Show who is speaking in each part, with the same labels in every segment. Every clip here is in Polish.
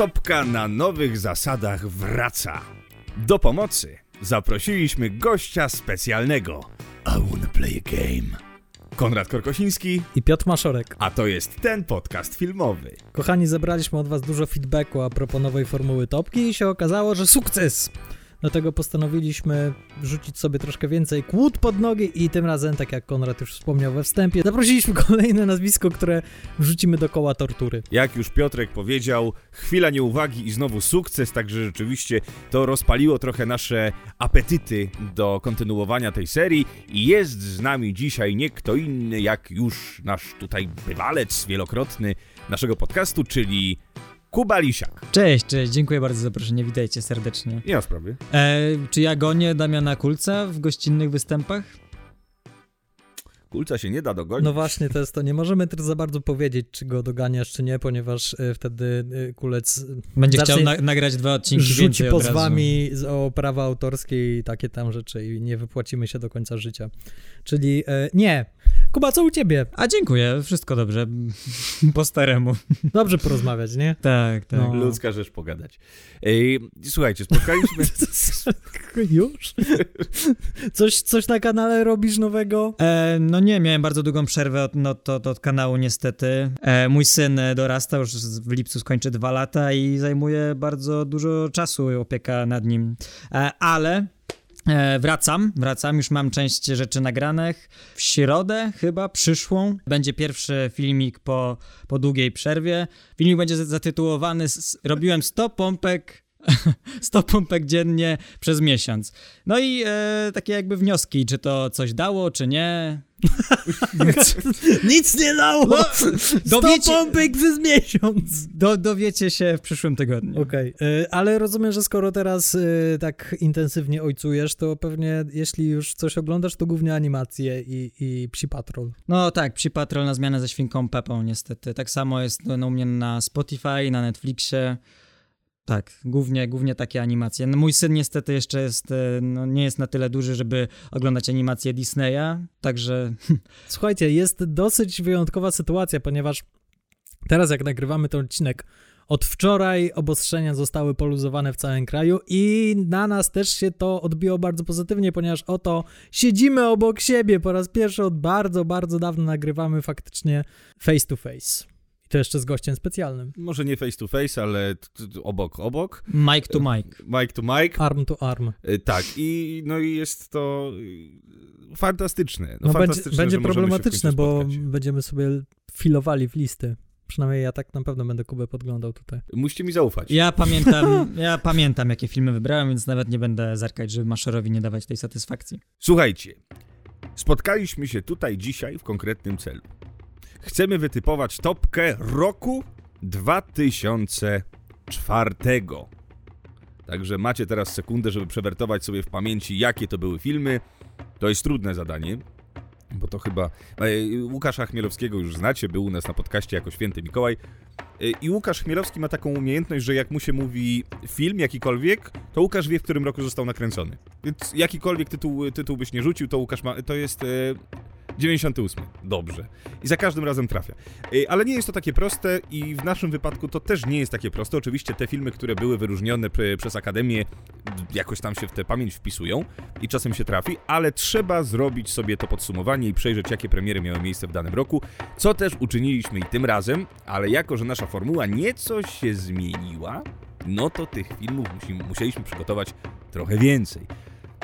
Speaker 1: Topka na nowych zasadach wraca. Do pomocy zaprosiliśmy gościa specjalnego. I wanna play a game. Konrad Korkosiński,
Speaker 2: i Piotr Maszorek.
Speaker 1: a to jest ten podcast filmowy.
Speaker 2: Kochani, zebraliśmy od was dużo feedbacku a propos nowej formuły topki i się okazało, że sukces! Dlatego postanowiliśmy rzucić sobie troszkę więcej kłód pod nogi i tym razem, tak jak Konrad już wspomniał we wstępie, zaprosiliśmy kolejne nazwisko, które wrzucimy do koła tortury.
Speaker 1: Jak już Piotrek powiedział, chwila nieuwagi i znowu sukces, także rzeczywiście to rozpaliło trochę nasze apetyty do kontynuowania tej serii i jest z nami dzisiaj nie kto inny jak już nasz tutaj bywalec wielokrotny naszego podcastu, czyli Kuba Lisiak.
Speaker 3: Cześć, cześć, dziękuję bardzo za zaproszenie, witajcie serdecznie.
Speaker 1: Nie ma sprawy.
Speaker 3: E, czy ja gonię Damiana Kulca w gościnnych występach?
Speaker 1: Kulca się nie da dogonić.
Speaker 2: No właśnie, to jest to. Nie możemy też za bardzo powiedzieć, czy go doganiasz, czy nie, ponieważ y, wtedy y, kulec y,
Speaker 3: Będzie chciał na, nagrać dwa odcinki
Speaker 2: rzuci
Speaker 3: więcej razu.
Speaker 2: pozwami o prawa autorskie i takie tam rzeczy i nie wypłacimy się do końca życia. Czyli e, nie. Kuba, co u ciebie?
Speaker 3: A dziękuję, wszystko dobrze, po staremu.
Speaker 2: Dobrze porozmawiać, nie?
Speaker 3: Tak, tak.
Speaker 2: No.
Speaker 1: Ludzka rzecz pogadać. Ej, słuchajcie, spotkaliśmy...
Speaker 2: Już? Coś, coś na kanale robisz nowego?
Speaker 3: E, no nie, miałem bardzo długą przerwę od, no, to, to od kanału niestety. E, mój syn e, dorasta, już w lipcu skończy dwa lata i zajmuje bardzo dużo czasu opieka nad nim. E, ale wracam, wracam, już mam część rzeczy nagranych. W środę chyba przyszłą będzie pierwszy filmik po, po długiej przerwie. Filmik będzie zatytułowany Robiłem 100 pompek 100 pompek dziennie przez miesiąc. No i e, takie jakby wnioski, czy to coś dało, czy nie.
Speaker 2: Nic nie dało!
Speaker 3: No,
Speaker 2: Sto
Speaker 3: dowiecie-
Speaker 2: pompek przez miesiąc!
Speaker 3: Do, dowiecie się w przyszłym tygodniu.
Speaker 2: Okej, y, ale rozumiem, że skoro teraz y, tak intensywnie ojcujesz, to pewnie jeśli już coś oglądasz, to głównie animacje i, i Psi Patrol.
Speaker 3: No tak, Psi Patrol na zmianę ze Świnką Pepą niestety. Tak samo jest no, u mnie na Spotify, na Netflixie. Tak, głównie, głównie takie animacje. No, mój syn niestety jeszcze jest, e, no, nie jest na tyle duży, żeby oglądać animacje Disneya, także
Speaker 2: Słuchajcie, jest dosyć wyjątkowa sytuacja, ponieważ teraz jak nagrywamy ten odcinek, od wczoraj obostrzenia zostały poluzowane w całym kraju i na nas też się to odbiło bardzo pozytywnie, ponieważ oto siedzimy obok siebie po raz pierwszy od bardzo, bardzo dawno nagrywamy faktycznie face to face. To jeszcze z gościem specjalnym.
Speaker 1: Może nie face to face, ale t- t- obok, obok.
Speaker 3: mic to mic.
Speaker 1: Mic to mic.
Speaker 2: Arm to arm.
Speaker 1: Y, Tak, i no i jest to y, fantastyczne. No,
Speaker 2: No, będzie,
Speaker 1: fantastyczne,
Speaker 2: będzie
Speaker 1: że możemy się w
Speaker 2: problematyczne, bo
Speaker 1: spotkać.
Speaker 2: będziemy sobie filowali w listy. Przynajmniej ja tak na pewno będę Kubę podglądał tutaj.
Speaker 1: Musicie mi zaufać.
Speaker 3: Ja pamiętam, ja pamiętam, jakie filmy wybrałem, więc nawet nie będę zerkać, żeby Maszerowi nie dawać tej satysfakcji.
Speaker 1: Słuchajcie, spotkaliśmy się tutaj dzisiaj w konkretnym celu. Chcemy wytypować topkę roku 2004. Także macie teraz sekundę, żeby przewertować sobie w pamięci, jakie to były filmy. To jest trudne zadanie, bo to chyba... e, Łukasza Chmielowskiego już znacie, był u nas na podcaście jako Święty Mikołaj. E, I Łukasz Chmielowski ma taką umiejętność, że jak mu się mówi film jakikolwiek, to Łukasz wie, w którym roku został nakręcony. Więc jakikolwiek tytuł, tytuł byś nie rzucił, to Łukasz ma... To jest... E, 98. Dobrze. I za każdym razem trafia. E, Ale nie jest to takie proste i w naszym wypadku to też nie jest takie proste. Oczywiście te filmy, które były wyróżnione przez Akademię, jakoś tam się w tę pamięć wpisują i czasem się trafi, ale trzeba zrobić sobie to podsumowanie i przejrzeć, jakie premiery miały miejsce w danym roku, co też uczyniliśmy i tym razem, ale jako, że nasza formuła nieco się zmieniła, no to tych filmów musi, musieliśmy przygotować trochę więcej.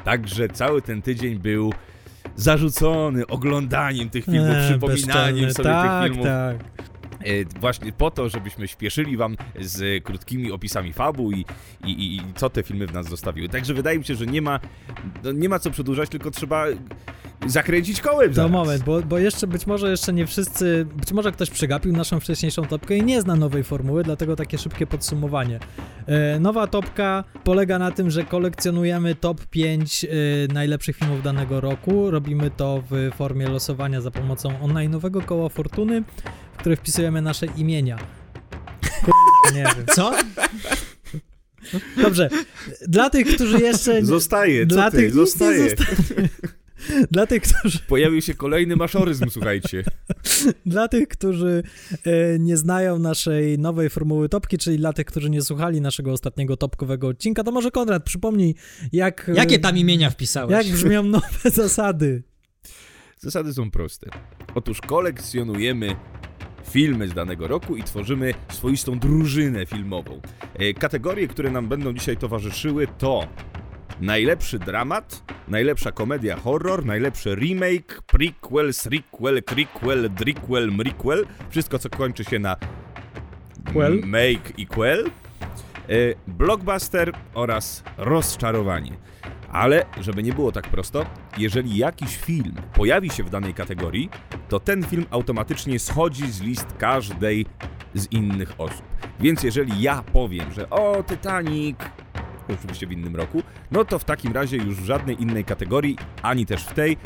Speaker 1: Także cały ten tydzień był zarzucony oglądaniem tych filmów,
Speaker 2: Eee,
Speaker 1: przypominaniem sobie
Speaker 2: tak,
Speaker 1: tych filmów.
Speaker 2: Tak,
Speaker 1: E, właśnie po to, żebyśmy śpieszyli wam z krótkimi opisami fabuł i, i, i, i co te filmy w nas zostawiły. Także wydaje mi się, że nie ma, no nie ma co przedłużać, tylko trzeba zakręcić kołem
Speaker 2: To
Speaker 1: zaraz.
Speaker 2: moment, bo, bo jeszcze być może jeszcze nie wszyscy, być może ktoś przegapił naszą wcześniejszą topkę i nie zna nowej formuły, dlatego takie szybkie podsumowanie. E, nowa topka polega na tym, że kolekcjonujemy top 5 e, najlepszych filmów danego roku. Robimy to w formie losowania za pomocą online'owego koła fortuny, w które wpisujemy nasze imienia. Nie wiem.
Speaker 3: Co?
Speaker 2: Dobrze. Dla tych, którzy jeszcze...
Speaker 1: Zostaje,
Speaker 2: dla
Speaker 1: ty,
Speaker 2: tych nie
Speaker 1: zostaje.
Speaker 2: Dla tych, którzy
Speaker 1: Pojawił się kolejny maszoryzm, słuchajcie.
Speaker 2: Dla tych, którzy e, nie znają naszej nowej formuły topki, czyli dla tych, którzy nie słuchali naszego ostatniego topkowego odcinka, to może Konrad, przypomnij, jak... e,
Speaker 3: Jakie tam imienia wpisałeś?
Speaker 2: Jak brzmią nowe zasady?
Speaker 1: Zasady są proste. Otóż kolekcjonujemy filmy z danego roku i tworzymy swoistą drużynę filmową. E, Kategorie, które nam będą dzisiaj towarzyszyły to najlepszy dramat, najlepsza komedia horror, najlepszy remake, prequel, sequel, prequel, driquel, mriquel, wszystko co kończy się na
Speaker 2: Quel.
Speaker 1: make i quel, e, blockbuster oraz rozczarowanie. Ale, żeby nie było tak prosto, jeżeli jakiś film pojawi się w danej kategorii, to ten film automatycznie schodzi z list każdej z innych osób. Więc jeżeli ja powiem, że o, Titanic, oczywiście w innym roku, no to w takim razie już w żadnej innej kategorii, ani też w tej,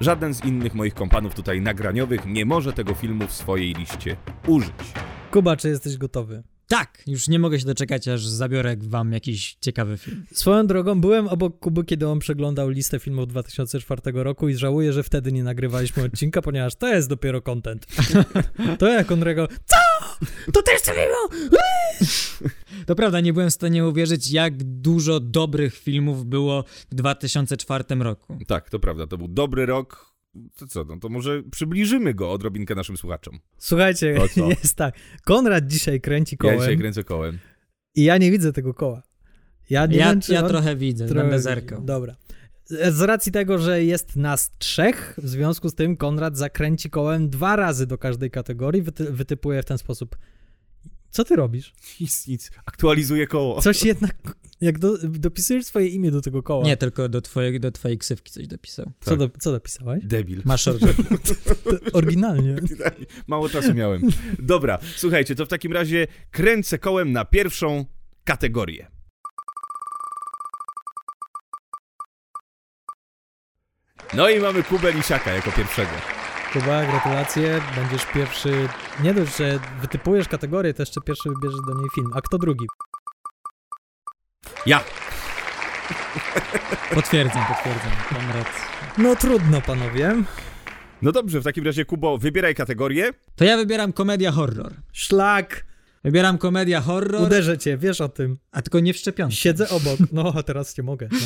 Speaker 1: żaden z innych moich kompanów tutaj nagraniowych nie może tego filmu w swojej liście użyć.
Speaker 2: Kuba, czy jesteś gotowy?
Speaker 3: Tak, już nie mogę się doczekać, aż zabiorę wam jakiś ciekawy film.
Speaker 2: Swoją drogą, byłem obok Kuby, kiedy on przeglądał listę filmów 2004 roku i żałuję, że wtedy nie nagrywaliśmy odcinka, ponieważ to jest dopiero content. To jak on rego, co? To też to było?
Speaker 3: To prawda, nie byłem w stanie uwierzyć, jak dużo dobrych filmów było w 2004 roku.
Speaker 1: Tak, to prawda, to był dobry rok. To co, no to może przybliżymy go odrobinkę naszym słuchaczom.
Speaker 2: Słuchajcie,
Speaker 1: To co?
Speaker 2: jest tak. Konrad dzisiaj kręci
Speaker 1: Ja
Speaker 2: kołem
Speaker 1: dzisiaj kręcę kołem.
Speaker 2: i ja nie widzę tego koła. Ja nie
Speaker 3: Ja,
Speaker 2: wiem,
Speaker 3: ja
Speaker 2: on...
Speaker 3: trochę widzę,
Speaker 2: trochę
Speaker 3: będę zerkał.
Speaker 2: Dobra. Z racji tego, że jest nas trzech, w związku z tym Konrad zakręci kołem dwa razy do każdej kategorii, wyty wytypuje w ten sposób. Co ty robisz?
Speaker 1: Nic, nic. Aktualizuję koło.
Speaker 2: Coś jednak, jak do, dopisujesz swoje imię do tego koła.
Speaker 3: Nie, tylko do twojej, do twojej ksywki coś dopisał.
Speaker 2: Co,
Speaker 1: tak.
Speaker 2: do, co dopisałeś?
Speaker 1: Debil.
Speaker 3: Masz
Speaker 2: Oryginalnie.
Speaker 1: Mało czasu miałem. Dobra, słuchajcie, to w takim razie kręcę kołem na pierwszą kategorię. No i mamy Kubę Lisiaka jako pierwszego.
Speaker 2: Kuba, gratulacje. Będziesz pierwszy. Nie dość, że wytypujesz kategorię, to jeszcze pierwszy wybierzesz do niej film. A kto drugi?
Speaker 1: Ja.
Speaker 3: Potwierdzam, potwierdzam. Konrad.
Speaker 2: No trudno, panowie.
Speaker 1: No dobrze, w takim razie Kubo, wybieraj kategorię.
Speaker 3: To ja wybieram komedia horror.
Speaker 2: Szlak!
Speaker 3: Wybieram komedia horror,
Speaker 2: Uderzę cię, wiesz o tym.
Speaker 3: a tylko nie w szczepionce.
Speaker 2: Siedzę obok. No, a teraz cię mogę. No.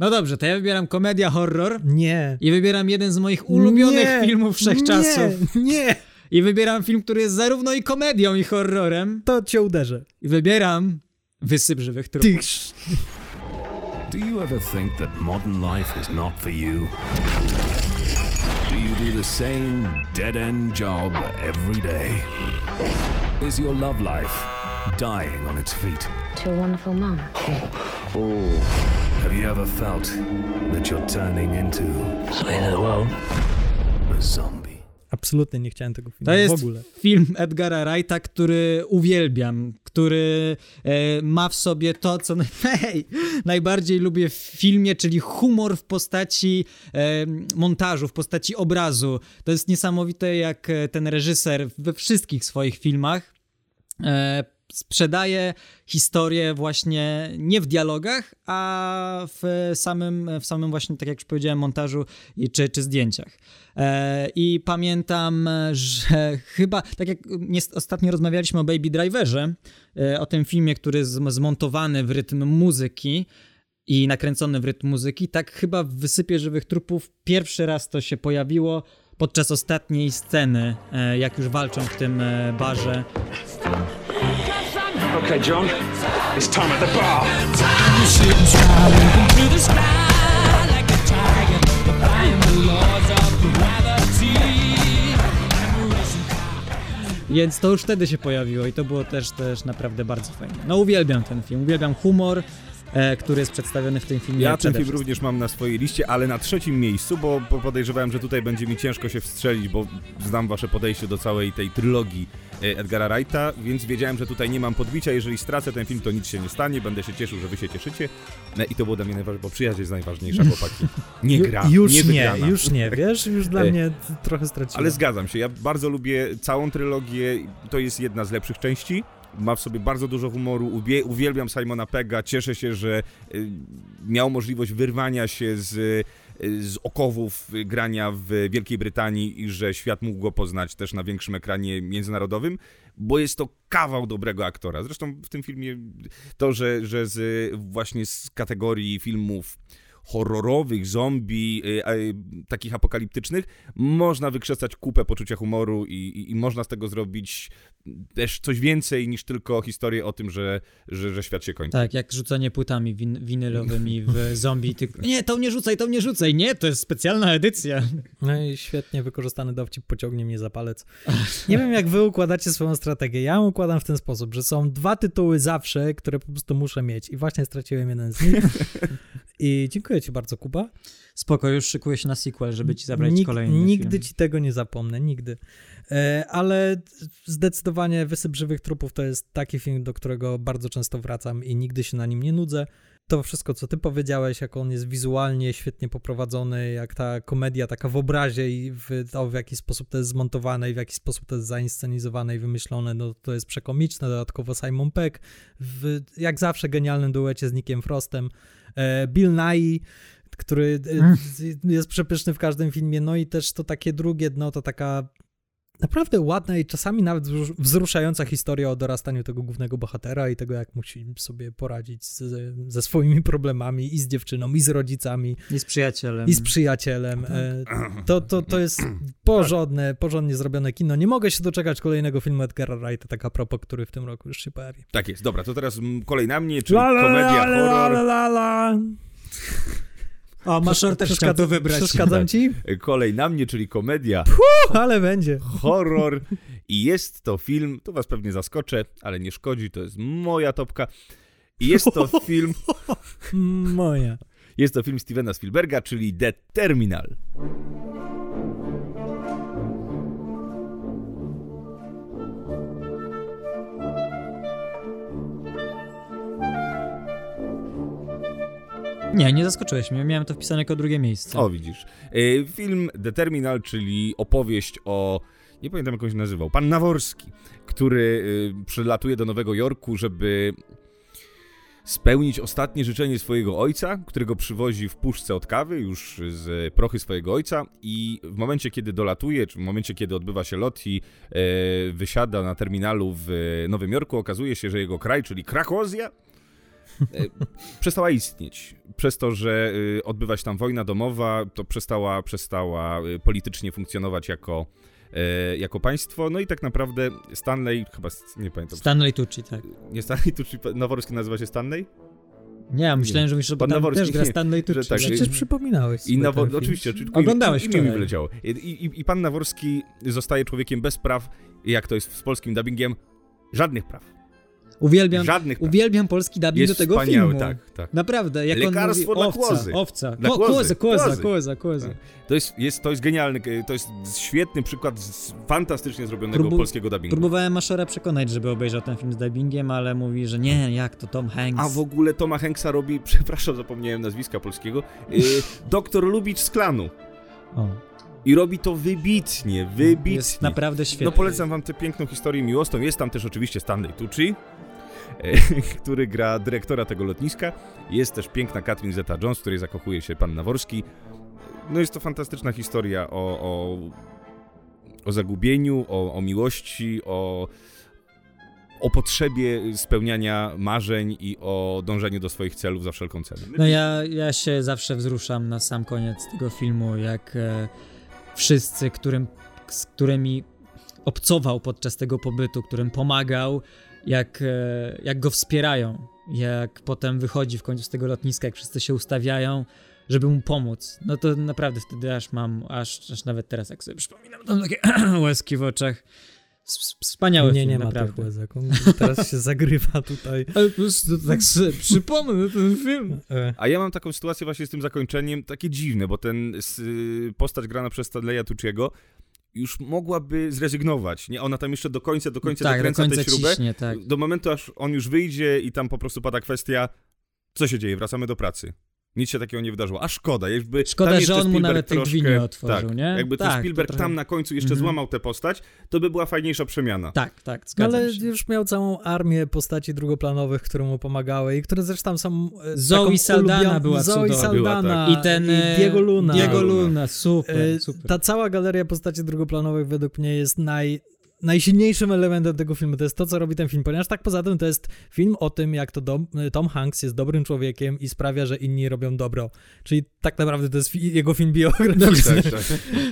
Speaker 3: No dobrze, to ja wybieram komedia horror
Speaker 2: Nie.
Speaker 3: i wybieram jeden z moich ulubionych
Speaker 2: Nie,
Speaker 3: filmów wszechczasów.
Speaker 2: Nie, nie,
Speaker 3: I wybieram film, który jest zarówno i komedią, i horrorem.
Speaker 2: to cię uderzę.
Speaker 3: I wybieram Wysyp żywych trupów.
Speaker 2: Ty, sz-
Speaker 4: Do you ever think that modern life is not for you? Do you do the same dead end job every day? Is your love life dying on its feet?
Speaker 5: to a wonderful mum.
Speaker 4: Have you ever felt that you're turning into a zombie?
Speaker 2: Absolutnie nie chciałem tego filmu
Speaker 3: To jest
Speaker 2: w ogóle.
Speaker 3: film Edgara Wrighta, który uwielbiam, który e, ma w sobie to, co naj- hej, najbardziej lubię w filmie, czyli humor w postaci e, montażu, w postaci obrazu. To jest niesamowite, jak e, ten reżyser we wszystkich swoich filmach e, sprzedaje historię właśnie nie w dialogach, a w samym, w samym właśnie, tak jak już powiedziałem, montażu i, czy, czy zdjęciach. E, I pamiętam, że chyba, tak jak ostatnio rozmawialiśmy o Baby Driverze, e, o tym filmie, który jest zmontowany w rytm muzyki i nakręcony w rytm muzyki, tak chyba w Wysypie Żywych Trupów pierwszy raz to się pojawiło podczas ostatniej sceny, e, jak już walczą w tym barze.
Speaker 6: Okay, John, it's time at the bar.
Speaker 3: Więc to już wtedy się pojawiło i to było też, też naprawdę bardzo fajne. No uwielbiam ten film, uwielbiam humor, który jest przedstawiony w tym filmie.
Speaker 1: Ja ten film również mam na swojej liście, ale na trzecim miejscu, bo podejrzewałem, że tutaj będzie mi ciężko się wstrzelić, bo znam wasze podejście do całej tej trylogii e, Edgara Wrighta, więc wiedziałem, że tutaj nie mam podbicia. Jeżeli stracę ten film, to nic się nie stanie, będę się cieszył, że wy się cieszycie. No i to było dla mnie najważniejsze, bo przyjaźń jest najważniejsza, chłopaki. Nie gra,
Speaker 2: Już
Speaker 1: nie,
Speaker 2: nie, już nie, wiesz? Już dla
Speaker 1: E,
Speaker 2: mnie trochę straciłem.
Speaker 1: Ale zgadzam się, ja bardzo lubię całą trylogię, to jest jedna z lepszych części. Ma w sobie bardzo dużo humoru, uwielbiam Simona Pegga, cieszę się, że y, miał możliwość wyrwania się z y, z okowów grania w Wielkiej Brytanii i że świat mógł go poznać też na większym ekranie międzynarodowym, bo jest to kawał dobrego aktora. Zresztą w tym filmie to, że, że z, właśnie z kategorii filmów horrorowych, zombie, y, takich apokaliptycznych, można wykrzesać kupę poczucia humoru i, i, i, można z tego zrobić też coś więcej niż tylko historię o tym, że, że, że świat się kończy.
Speaker 3: Tak, jak rzucanie płytami win winylowymi w zombie. Ty... Nie, to nie rzucaj, to nie rzucaj. Nie, to jest specjalna edycja.
Speaker 2: No i świetnie wykorzystany dowcip pociągnie mnie za palec. Nie wiem, jak wy układacie swoją strategię. Ja układam w ten sposób, że są dwa tytuły zawsze, które po prostu muszę mieć i właśnie straciłem jeden z nich. I dziękuję ci bardzo, Kuba.
Speaker 3: Spoko, już szykuję się na sequel, żeby ci zabrać
Speaker 2: Nig
Speaker 3: kolejny
Speaker 2: Nigdy
Speaker 3: film.
Speaker 2: ci tego nie zapomnę, nigdy. E, ale zdecydowanie Wysyp Żywych Trupów to jest taki film, do którego bardzo często wracam i nigdy się na nim nie nudzę. To wszystko, co ty powiedziałeś, jak on jest wizualnie świetnie poprowadzony, jak ta komedia taka w obrazie i w, to, w jaki sposób to jest zmontowane i w jaki sposób to jest zainscenizowane i wymyślone, no to jest przekomiczne. Dodatkowo Simon Peck w, jak zawsze genialnym duecie z Nickiem Frostem. E, Bill Nye, który mm. jest przepyszny w każdym filmie, no i też to takie drugie dno, to taka naprawdę ładna i czasami nawet wzruszająca historia o dorastaniu tego głównego bohatera i tego, jak musi sobie poradzić z, ze swoimi problemami i z dziewczyną, i z rodzicami.
Speaker 3: I z przyjacielem.
Speaker 2: I z przyjacielem. E, to, to, to jest porządne, porządnie zrobione kino. Nie mogę się doczekać kolejnego filmu Edgara Wrighta, tak a propos, który w tym roku już się pojawi.
Speaker 1: Tak jest, dobra, to teraz kolej na mnie, czyli la, la, komedia, la, horror.
Speaker 3: Maszor też chciał to wybrać.
Speaker 2: Przeszkadzam ci?
Speaker 1: Kolej na mnie, czyli komedia.
Speaker 2: Puh, ale będzie.
Speaker 1: Horror. I jest to film, to was pewnie zaskoczę, ale nie szkodzi, to jest moja topka. I jest to film...
Speaker 2: Moja.
Speaker 1: Jest to film Stevena Spielberga, czyli The Terminal.
Speaker 3: Nie, nie zaskoczyłeś mnie. Miałem to wpisane jako drugie miejsce.
Speaker 1: O, widzisz. Y, film The Terminal, czyli opowieść o nie pamiętam jak on się nazywał, pan Naworski, który y, przylatuje do Nowego Jorku, żeby spełnić ostatnie życzenie swojego ojca, którego przywozi w puszce od kawy, już z prochy swojego ojca i w momencie, kiedy dolatuje, czy w momencie, kiedy odbywa się lot i e, wysiada na terminalu w Nowym Jorku, okazuje się, że jego kraj, czyli Krakozja, przestała istnieć. Przez to, że y, odbywa się tam wojna domowa, to przestała, przestała y, politycznie funkcjonować jako, e, jako państwo. No i tak naprawdę Stanley, chyba nie pamiętam.
Speaker 3: Stanley Tucci, tak.
Speaker 1: Nie Stanley Tucci, Noworski nazywa się Stanley?
Speaker 3: Nie, myślałem, że myślisz, że tam też gra Stanley Tucci.
Speaker 2: Tak, Przecież przypominałeś
Speaker 1: I Nawo- Oczywiście, oczywiście.
Speaker 3: Oglądałeś
Speaker 1: i, i, mi wyleciało. I, i, I pan Naworski zostaje człowiekiem bez praw, jak to jest z polskim dubbingiem, żadnych praw.
Speaker 3: Uwielbiam, Żadnych uwielbiam polski dubbing do tego filmu.
Speaker 1: tak, tak.
Speaker 3: Naprawdę, jak
Speaker 1: Lekarstwo
Speaker 3: on
Speaker 1: mówi,
Speaker 3: owca,
Speaker 1: kłozy.
Speaker 3: owca,
Speaker 1: Dla kłozy.
Speaker 3: Tak.
Speaker 1: To jest, jest, to jest genialny, to jest świetny przykład fantastycznie zrobionego Próbu polskiego dubbingu.
Speaker 3: Próbowałem Maszora przekonać, żeby obejrzał ten film z dubbingiem, ale mówi, że nie, jak to Tom Hanks.
Speaker 1: A w ogóle Toma Hanksa robi, przepraszam, zapomniałem nazwiska polskiego, yy, doktor Lubicz z klanu. O. I robi to wybitnie, wybitnie. Jest
Speaker 3: naprawdę świetny.
Speaker 1: No polecam wam tę piękną historię miłosną. Jest tam też oczywiście Stanley Tucci, który gra dyrektora tego lotniska. Jest też piękna Katrin Zeta-Jones, w której zakochuje się pan Naworski. No jest to fantastyczna historia o, o, o zagubieniu, o, o miłości, o, o potrzebie spełniania marzeń i o dążeniu do swoich celów za wszelką cenę.
Speaker 3: No ja, ja się zawsze wzruszam na sam koniec tego filmu, jak e, wszyscy, którym, z którymi obcował podczas tego pobytu, którym pomagał, jak, e, jak go wspierają, jak potem wychodzi w końcu z tego lotniska, jak wszyscy się ustawiają, żeby mu pomóc. No to naprawdę wtedy aż mam, aż, aż nawet teraz jak sobie przypominam, to takie łezki w oczach. Wspaniały
Speaker 2: nie,
Speaker 3: film,
Speaker 2: nie
Speaker 3: naprawdę.
Speaker 2: ma łezek. On teraz się zagrywa tutaj.
Speaker 3: Ale po prostu tak sobie przypomnę ten film.
Speaker 1: E. A ja mam taką sytuację właśnie z tym zakończeniem, takie dziwne, bo ten postać grana przez Stanleya Tucciego już mogłaby zrezygnować, nie? Ona tam jeszcze do końca, do końca
Speaker 3: tak,
Speaker 1: dokręca
Speaker 3: do końca
Speaker 1: tę śrubę,
Speaker 3: ciśnie, tak.
Speaker 1: do momentu aż on już wyjdzie i tam po prostu pada kwestia, co się dzieje, wracamy do pracy. Nic się takiego nie wydarzyło. A szkoda, jakby
Speaker 3: Szkoda,
Speaker 1: tam
Speaker 3: że
Speaker 1: jeszcze
Speaker 3: on mu
Speaker 1: Spielberg
Speaker 3: nawet tych drzwi
Speaker 1: troszkę-
Speaker 3: nie otworzył,
Speaker 1: tak,
Speaker 3: nie?
Speaker 1: Jakby ten
Speaker 3: Tak, to
Speaker 1: Spielberg
Speaker 3: trochę-
Speaker 1: tam na końcu jeszcze
Speaker 3: Mhm.
Speaker 1: złamał tę postać, to by była fajniejsza przemiana.
Speaker 3: Tak, tak,
Speaker 2: No ale
Speaker 3: się.
Speaker 2: już miał całą armię postaci drugoplanowych, które mu pomagały i które zresztą są e,
Speaker 3: Zoe Saldana była
Speaker 2: Zoe
Speaker 3: cudowna.
Speaker 2: Saldana
Speaker 1: Była,
Speaker 3: I ten... e,
Speaker 2: Diego Luna.
Speaker 3: Diego
Speaker 1: Luna.
Speaker 3: Luna, super,
Speaker 2: E,
Speaker 3: super.
Speaker 2: Ta cała galeria postaci drugoplanowych według mnie jest naj, najsilniejszym elementem tego filmu. To jest to, co robi ten film, ponieważ tak poza tym to jest film o tym, jak to dom, Tom Hanks jest dobrym człowiekiem i sprawia, że inni robią dobro. Czyli tak naprawdę to jest fi- jego film biograficzny.
Speaker 1: Tak, tak.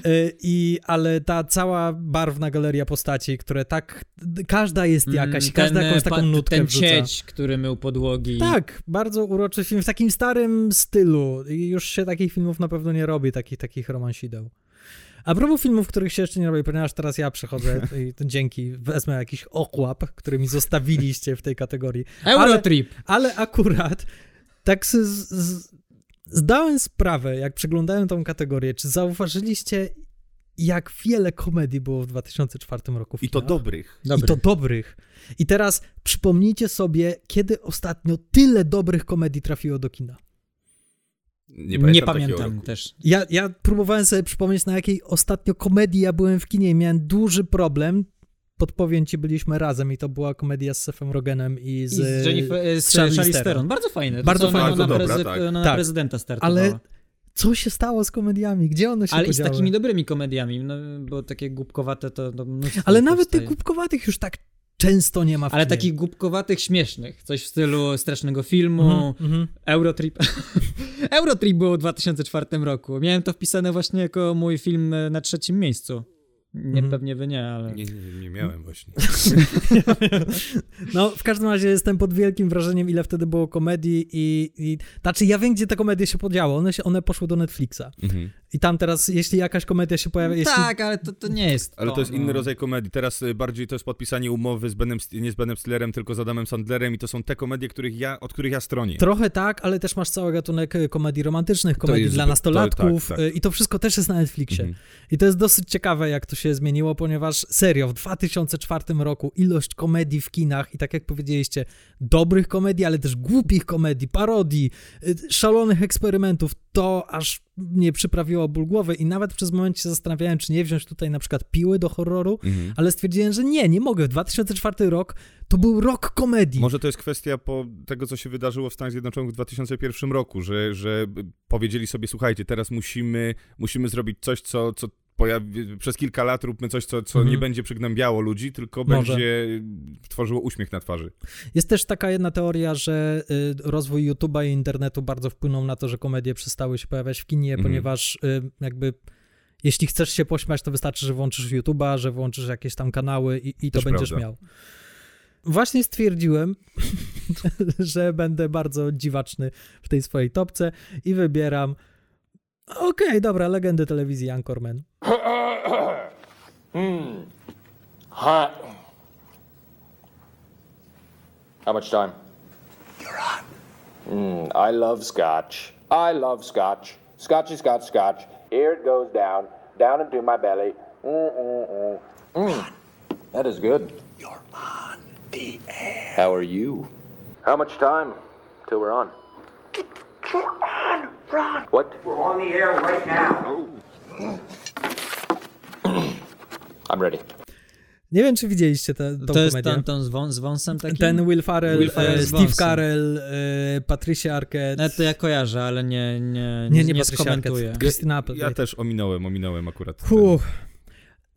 Speaker 2: E, I, ale ta cała barwna galeria postaci, które tak, każda jest jakaś,
Speaker 3: Mm,
Speaker 2: każda
Speaker 3: ten,
Speaker 2: jakąś
Speaker 3: pa-
Speaker 2: taką nutkę
Speaker 3: Ten
Speaker 2: wrzuca.
Speaker 3: cieć, który mył podłogi.
Speaker 2: Tak, bardzo uroczy film w takim starym stylu. I już się takich filmów na pewno nie robi, takich, takich romansideł. A propos filmów, których się jeszcze nie robi, ponieważ teraz ja przechodzę i dzięki wezmę jakiś okłap, który mi zostawiliście w tej kategorii.
Speaker 3: Eurotrip.
Speaker 2: Ale akurat tak z, z, zdałem sprawę, jak przeglądałem tą kategorię, czy zauważyliście, jak wiele komedii było w 2004 roku w
Speaker 1: I to dobrych.
Speaker 3: Dobry.
Speaker 2: I to dobrych. I teraz przypomnijcie sobie, kiedy ostatnio tyle dobrych komedii trafiło do kina.
Speaker 1: Nie
Speaker 3: Nie
Speaker 1: pamiętam,
Speaker 3: pamiętam,
Speaker 1: takiego roku.
Speaker 3: też.
Speaker 2: Ja, ja próbowałem sobie przypomnieć, na jakiej ostatnio komedii ja byłem w kinie i miałem duży problem. Podpowiem ci, byliśmy razem i to była komedia z Sefem Rogenem i z...
Speaker 3: I z Jennifer, z
Speaker 2: Charlize
Speaker 3: Charlize
Speaker 2: Theron.
Speaker 3: Theron. Bardzo fajne. To
Speaker 2: Bardzo
Speaker 3: ona
Speaker 2: fajne.
Speaker 3: Na,
Speaker 1: Bardzo dobra,
Speaker 3: prezy-
Speaker 1: tak.
Speaker 3: ona na
Speaker 2: Tak.
Speaker 3: prezydenta startowała.
Speaker 2: Ale co się stało z komediami? Gdzie one się
Speaker 3: Ale i z
Speaker 2: podziały?
Speaker 3: takimi dobrymi komediami, no, bo takie głupkowate to,
Speaker 2: Ale nawet
Speaker 3: powstaje.
Speaker 2: tych głupkowatych już tak często nie ma w
Speaker 3: Ale
Speaker 2: kinie.
Speaker 3: takich głupkowatych, śmiesznych. Coś w stylu strasznego filmu,
Speaker 2: Mhm, mhm.
Speaker 3: Eurotrip. Eurotrip było w 2004 roku. Miałem to wpisane właśnie jako mój film e, na trzecim miejscu. Nie,
Speaker 2: Mhm.
Speaker 3: pewnie wy nie, ale...
Speaker 1: Nie, nie, nie miałem właśnie.
Speaker 2: No, w każdym razie jestem pod wielkim wrażeniem, ile wtedy było komedii i, i... Znaczy, ja wiem, gdzie te komedie się podziały. One, się, one poszły do Netflixa.
Speaker 1: Mhm.
Speaker 2: I tam teraz, jeśli jakaś komedia się pojawia... Jeśli...
Speaker 3: Tak, ale to, to nie jest
Speaker 1: Ale to jest
Speaker 3: no.
Speaker 1: inny rodzaj komedii. Teraz y, bardziej to jest podpisanie umowy z Benem, nie z Benem Stillerem, tylko z Adamem Sandlerem i to są te komedie, których ja, od których ja stronię.
Speaker 2: Trochę tak, ale też masz cały gatunek y, komedii romantycznych, komedii
Speaker 1: jest
Speaker 2: dla nastolatków
Speaker 1: to- tak, tak.
Speaker 2: y, i to wszystko też jest na Netflixie.
Speaker 1: Mhm.
Speaker 2: I to jest dosyć ciekawe, jak to się zmieniło, ponieważ serio, w 2004 roku ilość komedii w kinach i tak jak powiedzieliście, dobrych komedii, ale też głupich komedii, parodii, szalonych eksperymentów, to aż mnie przyprawiło ból głowy i nawet przez moment się zastanawiałem, czy nie wziąć tutaj na przykład piły do horroru,
Speaker 1: Mhm.
Speaker 2: ale stwierdziłem, że nie, nie mogę. 2004 rok to był rok komedii.
Speaker 1: Może to jest kwestia po tego, co się wydarzyło w Stanach Zjednoczonych w 2001 roku, że, że powiedzieli sobie, słuchajcie, teraz musimy, musimy zrobić coś, co, co pojawi, przez kilka lat róbmy coś, co, co
Speaker 2: Mhm.
Speaker 1: nie będzie przygnębiało ludzi, tylko
Speaker 2: Może.
Speaker 1: będzie tworzyło uśmiech na twarzy.
Speaker 2: Jest też taka jedna teoria, że y, rozwój YouTube'a i internetu bardzo wpłynął na to, że komedie przestały się pojawiać w kinie,
Speaker 1: Mhm.
Speaker 2: ponieważ y, jakby jeśli chcesz się pośmiać, to wystarczy, że włączysz YouTube'a, że włączysz jakieś tam kanały i, i to
Speaker 1: Też
Speaker 2: będziesz
Speaker 1: prawda.
Speaker 2: miał. Właśnie stwierdziłem, że będę bardzo dziwaczny w tej swojej topce i wybieram okej, dobra, legendy telewizji Anchorman.
Speaker 5: Hmm. Hot. How much time? You're on. Mm, I love scotch. I love scotch. Scotchy, scotch, scotch. Here it goes down, down into my belly. Mm, mm, mm. Mm. That is good. You're on the air. How are you? How much time till we're on? We're on, Ron. What?
Speaker 6: We're on the air right now.
Speaker 5: I'm ready.
Speaker 2: Nie wiem, czy widzieliście tę
Speaker 3: To jest ten, ten z, wą, z wąsem taki?
Speaker 2: Ten Will Farrell,
Speaker 3: Will Ferrell
Speaker 2: e, Steve. Carell, e, Patricia Arquette.
Speaker 3: No, to ja kojarzę, ale nie, nie,
Speaker 2: Nie,
Speaker 3: nie,
Speaker 2: nie
Speaker 3: nie skomentuję.
Speaker 2: Arquette. Christina Applegate.
Speaker 1: Ja też ominąłem, ominąłem akurat.
Speaker 2: Puh.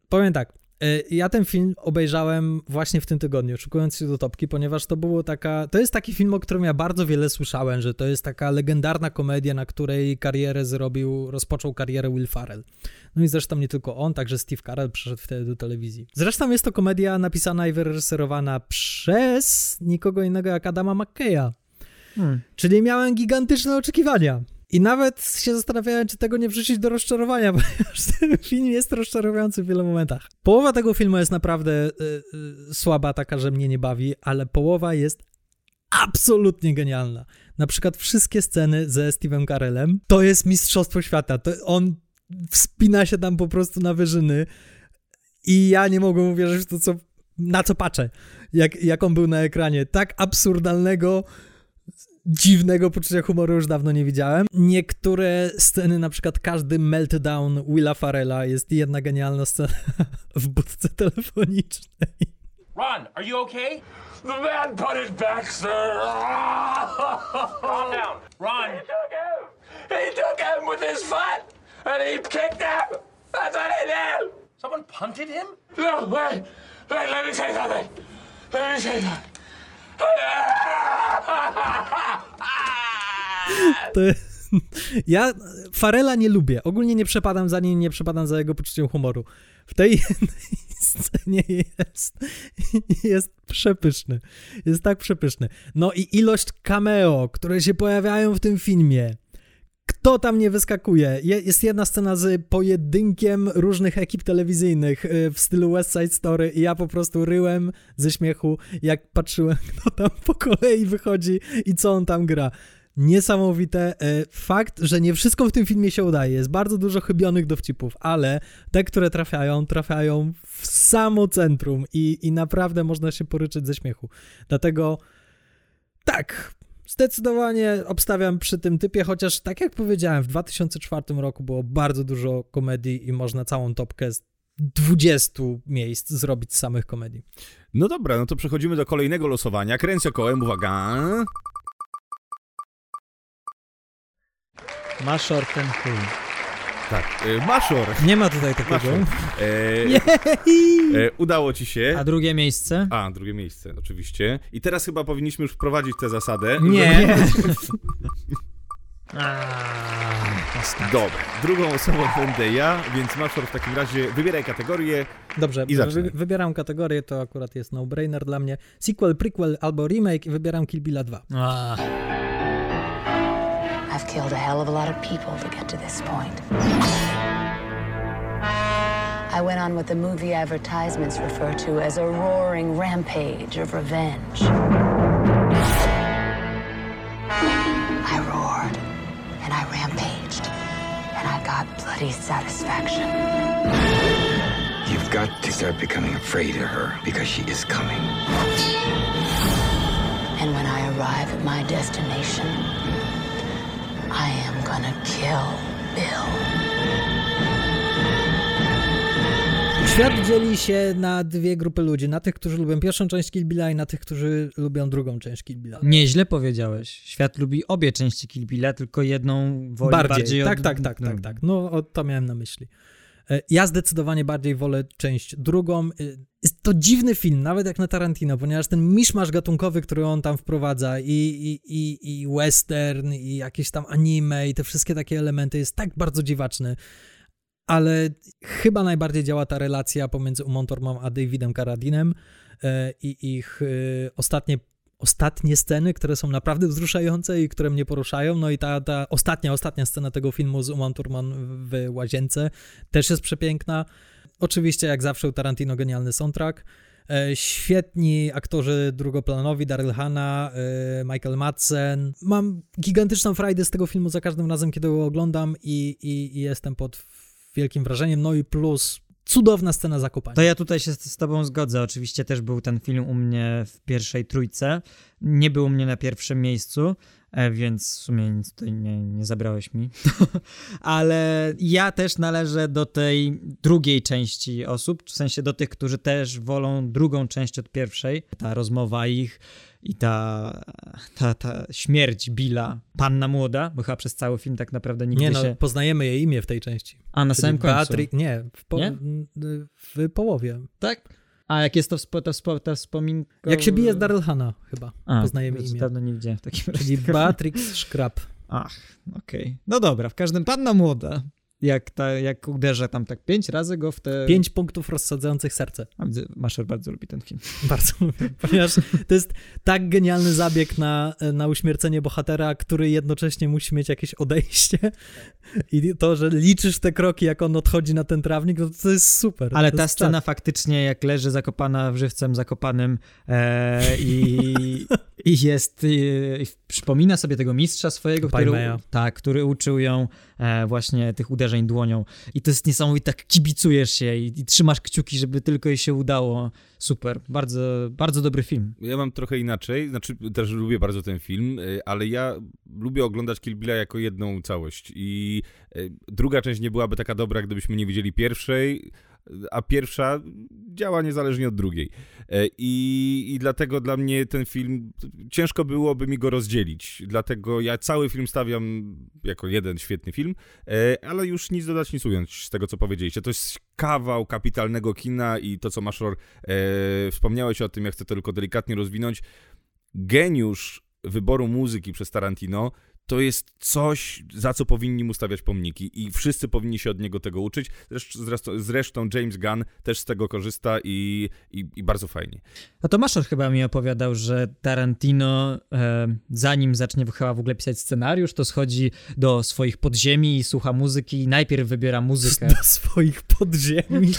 Speaker 2: Powiem tak. E, Ja ten film obejrzałem właśnie w tym tygodniu, szykując się do topki, ponieważ to było taka. To jest taki film, o którym ja bardzo wiele słyszałem, że to jest taka legendarna komedia, na której karierę zrobił, rozpoczął karierę Will Farrell. No i zresztą nie tylko on, także Steve Carell przyszedł wtedy do telewizji. Zresztą jest to komedia napisana i wyreżyserowana przez nikogo innego jak Adama McKeya.
Speaker 3: Hmm.
Speaker 2: Czyli miałem gigantyczne oczekiwania. I nawet się zastanawiałem, czy tego nie wrzucić do rozczarowania, ponieważ ten film jest rozczarowujący w wielu momentach. Połowa tego filmu jest naprawdę y, y, słaba, taka, że mnie nie bawi, ale połowa jest absolutnie genialna. Na przykład wszystkie sceny ze Steve'em Carellem to jest mistrzostwo świata. To on wspina się tam po prostu na wyżyny i ja nie mogłem uwierzyć w to, co, na co patrzę. Jak, jak on był na ekranie. Tak absurdalnego dziwnego poczucia humoru już dawno nie widziałem. Niektóre sceny, na przykład każdy meltdown Willa Farella jest jedna genialna scena w budce telefonicznej.
Speaker 7: Ron, are you okay?
Speaker 8: The man put it back, sir.
Speaker 7: Calm down. Ron,
Speaker 8: He took him. He took him with his foot, and he kicked him. That's what he did.
Speaker 7: someone punted him?
Speaker 8: No, wait, wait. Let me say something. Let me say something.
Speaker 2: To, ja Farela nie lubię. Ogólnie nie przepadam za nim, nie przepadam za jego poczuciem humoru. W tej scenie jest, jest przepyszny. Jest tak przepyszny. No i ilość cameo, które się pojawiają w tym filmie. Kto tam nie wyskakuje? Je, jest jedna scena z pojedynkiem różnych ekip telewizyjnych y, w stylu West Side Story i ja po prostu ryłem ze śmiechu, jak patrzyłem, kto tam po kolei wychodzi i co on tam gra. Niesamowite. E, Fakt, że nie wszystko w tym filmie się udaje. Jest bardzo dużo chybionych dowcipów, ale te, które trafiają, trafiają w samo centrum i, i naprawdę można się poryczyć ze śmiechu. Dlatego tak, zdecydowanie obstawiam przy tym typie, chociaż tak jak powiedziałem, w 2004 roku było bardzo dużo komedii i można całą topkę z 20 miejsc zrobić z samych komedii.
Speaker 1: No dobra, no to przechodzimy do kolejnego losowania. Kręcę kołem, uwaga.
Speaker 2: Maszor ten chuj.
Speaker 1: Tak, e, Maszor.
Speaker 2: Nie ma tutaj takiego.
Speaker 1: Maszor. E, e, udało ci się.
Speaker 3: A drugie miejsce?
Speaker 1: A, drugie miejsce, oczywiście. I teraz chyba powinniśmy już wprowadzić tę zasadę.
Speaker 3: Nie.
Speaker 1: Dobra, drugą osobą będę ja, więc Maszor w takim razie wybieraj kategorię.
Speaker 2: Dobrze,
Speaker 1: I zaczynaj.
Speaker 2: wy, wybieram kategorię, to akurat jest no-brainer dla mnie. Sequel, prequel albo remake i wybieram Kill Billa 2.
Speaker 3: A,
Speaker 9: I've killed a hell of a lot of people to get to this point. I went on what the movie advertisements refer to as a roaring rampage of revenge. I roared and I rampaged and I got bloody satisfaction.
Speaker 10: You've got to start becoming afraid of her because she is coming.
Speaker 9: And when I arrive at my destination, I am gonna kill Bill.
Speaker 2: Świat dzieli się na dwie grupy ludzi. Na tych, którzy lubią pierwszą część Kill Billa i na tych, którzy lubią drugą część Kill Billa.
Speaker 3: nieźle powiedziałeś. Świat lubi obie części Kill Billa, tylko jedną woli bardziej,
Speaker 2: bardziej, tak,
Speaker 3: od...
Speaker 2: tak, tak, tak, tak. No, o, to miałem na myśli. E, Ja zdecydowanie bardziej wolę część drugą. E, Jest to dziwny film, nawet jak na Tarantino, ponieważ ten miszmasz gatunkowy, który on tam wprowadza i, i, i, i western, i jakieś tam anime, i te wszystkie takie elementy, jest tak bardzo dziwaczny. Ale chyba najbardziej działa ta relacja pomiędzy Thurman a Davidem Carradinem e, i ich ostatnie ostatnie sceny, które są naprawdę wzruszające i które mnie poruszają. No i ta, ta ostatnia, ostatnia scena tego filmu z Uma Thurman w łazience też jest przepiękna. Oczywiście, jak zawsze u Tarantino genialny soundtrack. E, Świetni aktorzy drugoplanowi, Daryl Hannah, e, Michael Madsen. Mam gigantyczną frajdę z tego filmu za każdym razem, kiedy go oglądam i, i, i jestem pod wielkim wrażeniem. No i plus cudowna scena zakopania.
Speaker 3: To ja tutaj się z z tobą zgodzę. Oczywiście też był ten film u mnie w pierwszej trójce. Nie był u mnie na pierwszym miejscu, więc w sumie nic tutaj nie, nie zabrałeś mi. Ale ja też należę do tej drugiej części osób, w sensie do tych, którzy też wolą drugą część od pierwszej. Ta rozmowa ich i ta, ta, ta śmierć Billa, panna młoda, bo chyba przez cały film tak naprawdę nigdy
Speaker 2: Nie no,
Speaker 3: się...
Speaker 2: poznajemy jej imię w tej części.
Speaker 3: A na
Speaker 2: Czyli
Speaker 3: samym końcu.
Speaker 2: Nie, w, po,
Speaker 3: Nie?
Speaker 2: w połowie.
Speaker 3: Tak? A jak jest to, wspo, to, wspo, to.
Speaker 2: Jak się bije z Daryl Hannah chyba,
Speaker 3: A,
Speaker 2: poznajemy imię.
Speaker 3: Dawno nie widziałem w takim razie.
Speaker 2: Czyli Beatrix Szkrab.
Speaker 3: Ach, okej. No dobra, w każdym panna młoda. Jak, ta, jak uderzę tam tak pięć razy go w te...
Speaker 2: Pięć punktów rozsadzających serce.
Speaker 3: A widzę, Maszer bardzo lubi ten film.
Speaker 2: Bardzo lubię, ponieważ to jest tak genialny zabieg na, na uśmiercenie bohatera, który jednocześnie musi mieć jakieś odejście i to, że liczysz te kroki, jak on odchodzi na ten trawnik, no to jest super.
Speaker 3: Ale
Speaker 2: to
Speaker 3: ta scena faktycznie, jak leży zakopana w żywcem zakopanym e, i, I jest, i przypomina sobie tego mistrza swojego, który, tak, który uczył ją e, właśnie tych uderzeń dłonią. I to jest niesamowite, tak kibicujesz się i, i trzymasz kciuki, żeby tylko jej się udało. Super, bardzo, bardzo dobry film.
Speaker 1: Ja mam trochę inaczej, znaczy też lubię bardzo ten film, y, ale ja lubię oglądać Kill Billa jako jedną całość i y, druga część nie byłaby taka dobra, gdybyśmy nie widzieli pierwszej, a pierwsza działa niezależnie od drugiej. E, I, I dlatego dla mnie ten film, ciężko byłoby mi go rozdzielić, dlatego ja cały film stawiam jako jeden świetny film, e, ale już nic dodać, nic ująć z tego, co powiedzieliście. To jest kawał kapitalnego kina i to, co Maszor e, wspomniałeś o tym, ja chcę to tylko delikatnie rozwinąć, geniusz wyboru muzyki przez Tarantino to jest coś, za co powinni mu stawiać pomniki i wszyscy powinni się od niego tego uczyć. Zresztą, zresztą, James Gunn też z tego korzysta i, i, i bardzo fajnie.
Speaker 3: A to Maszor chyba mi opowiadał, że Tarantino, e, zanim zacznie chyba w ogóle pisać scenariusz, to schodzi do swoich podziemi i słucha muzyki i najpierw wybiera muzykę.
Speaker 2: Do swoich podziemi.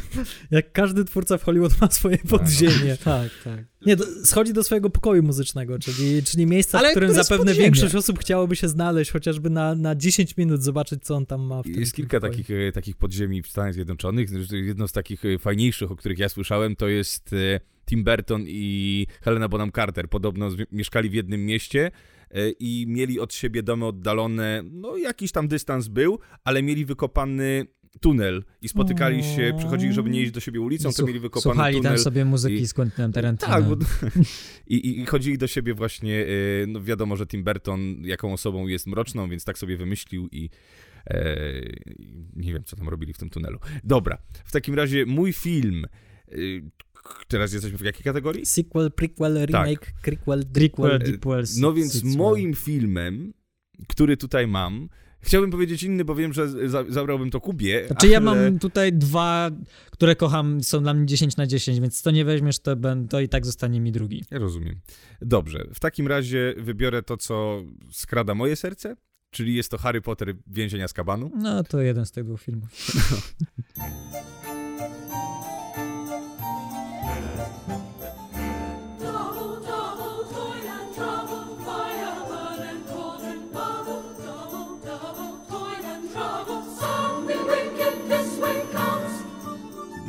Speaker 2: Jak każdy twórca w Hollywood ma swoje podziemie.
Speaker 3: tak, tak.
Speaker 2: Nie, schodzi do swojego pokoju muzycznego, czyli, czyli miejsca,
Speaker 3: Ale
Speaker 2: w którym zapewne
Speaker 3: podziemie.
Speaker 2: większość osób chciałoby się znaleźć, chociażby na, na 10 minut zobaczyć, co on tam ma w tym
Speaker 1: Jest kilka
Speaker 2: pokoju.
Speaker 1: takich, e, takich podziemi w Stanach Zjednoczonych. Jedno z takich e, fajniejszych, o których ja słyszałem, to jest e, Tim Burton i Helena Bonham Carter. Podobno mieszkali w jednym mieście i mieli od siebie domy oddalone, no jakiś tam dystans był, ale mieli wykopany tunel i spotykali się, przychodzili, żeby nie iść do siebie ulicą, to mieli wykopany
Speaker 3: Słuchali
Speaker 1: tunel.
Speaker 3: tam sobie muzyki
Speaker 1: i-
Speaker 3: z Quentinem Tarantino.
Speaker 1: Tak, bo, i, i, i chodzili do siebie właśnie, e, no wiadomo, że Tim Burton jaką osobą jest mroczną, więc tak sobie wymyślił i e, nie wiem, co tam robili w tym tunelu. Dobra, w takim razie mój film, e, teraz jesteśmy w jakiej kategorii?
Speaker 2: Sequel, prequel, remake, prequel,
Speaker 3: Prequel,
Speaker 2: prequel.
Speaker 3: Deepwell,
Speaker 1: No więc
Speaker 3: Sequel.
Speaker 1: moim filmem, który tutaj mam, chciałbym powiedzieć inny, bo wiem, że za, zabrałbym to Kubie,
Speaker 3: Znaczy ja
Speaker 1: ale...
Speaker 3: mam tutaj dwa, które kocham, są dla mnie 10 na 10, więc to nie weźmiesz, to, to i tak zostanie mi drugi.
Speaker 1: Ja rozumiem. Dobrze, w takim razie wybiorę to, co skrada moje serce, czyli jest to Harry Potter Więzienia z Kabanu.
Speaker 3: No to jeden z tych dwóch filmów.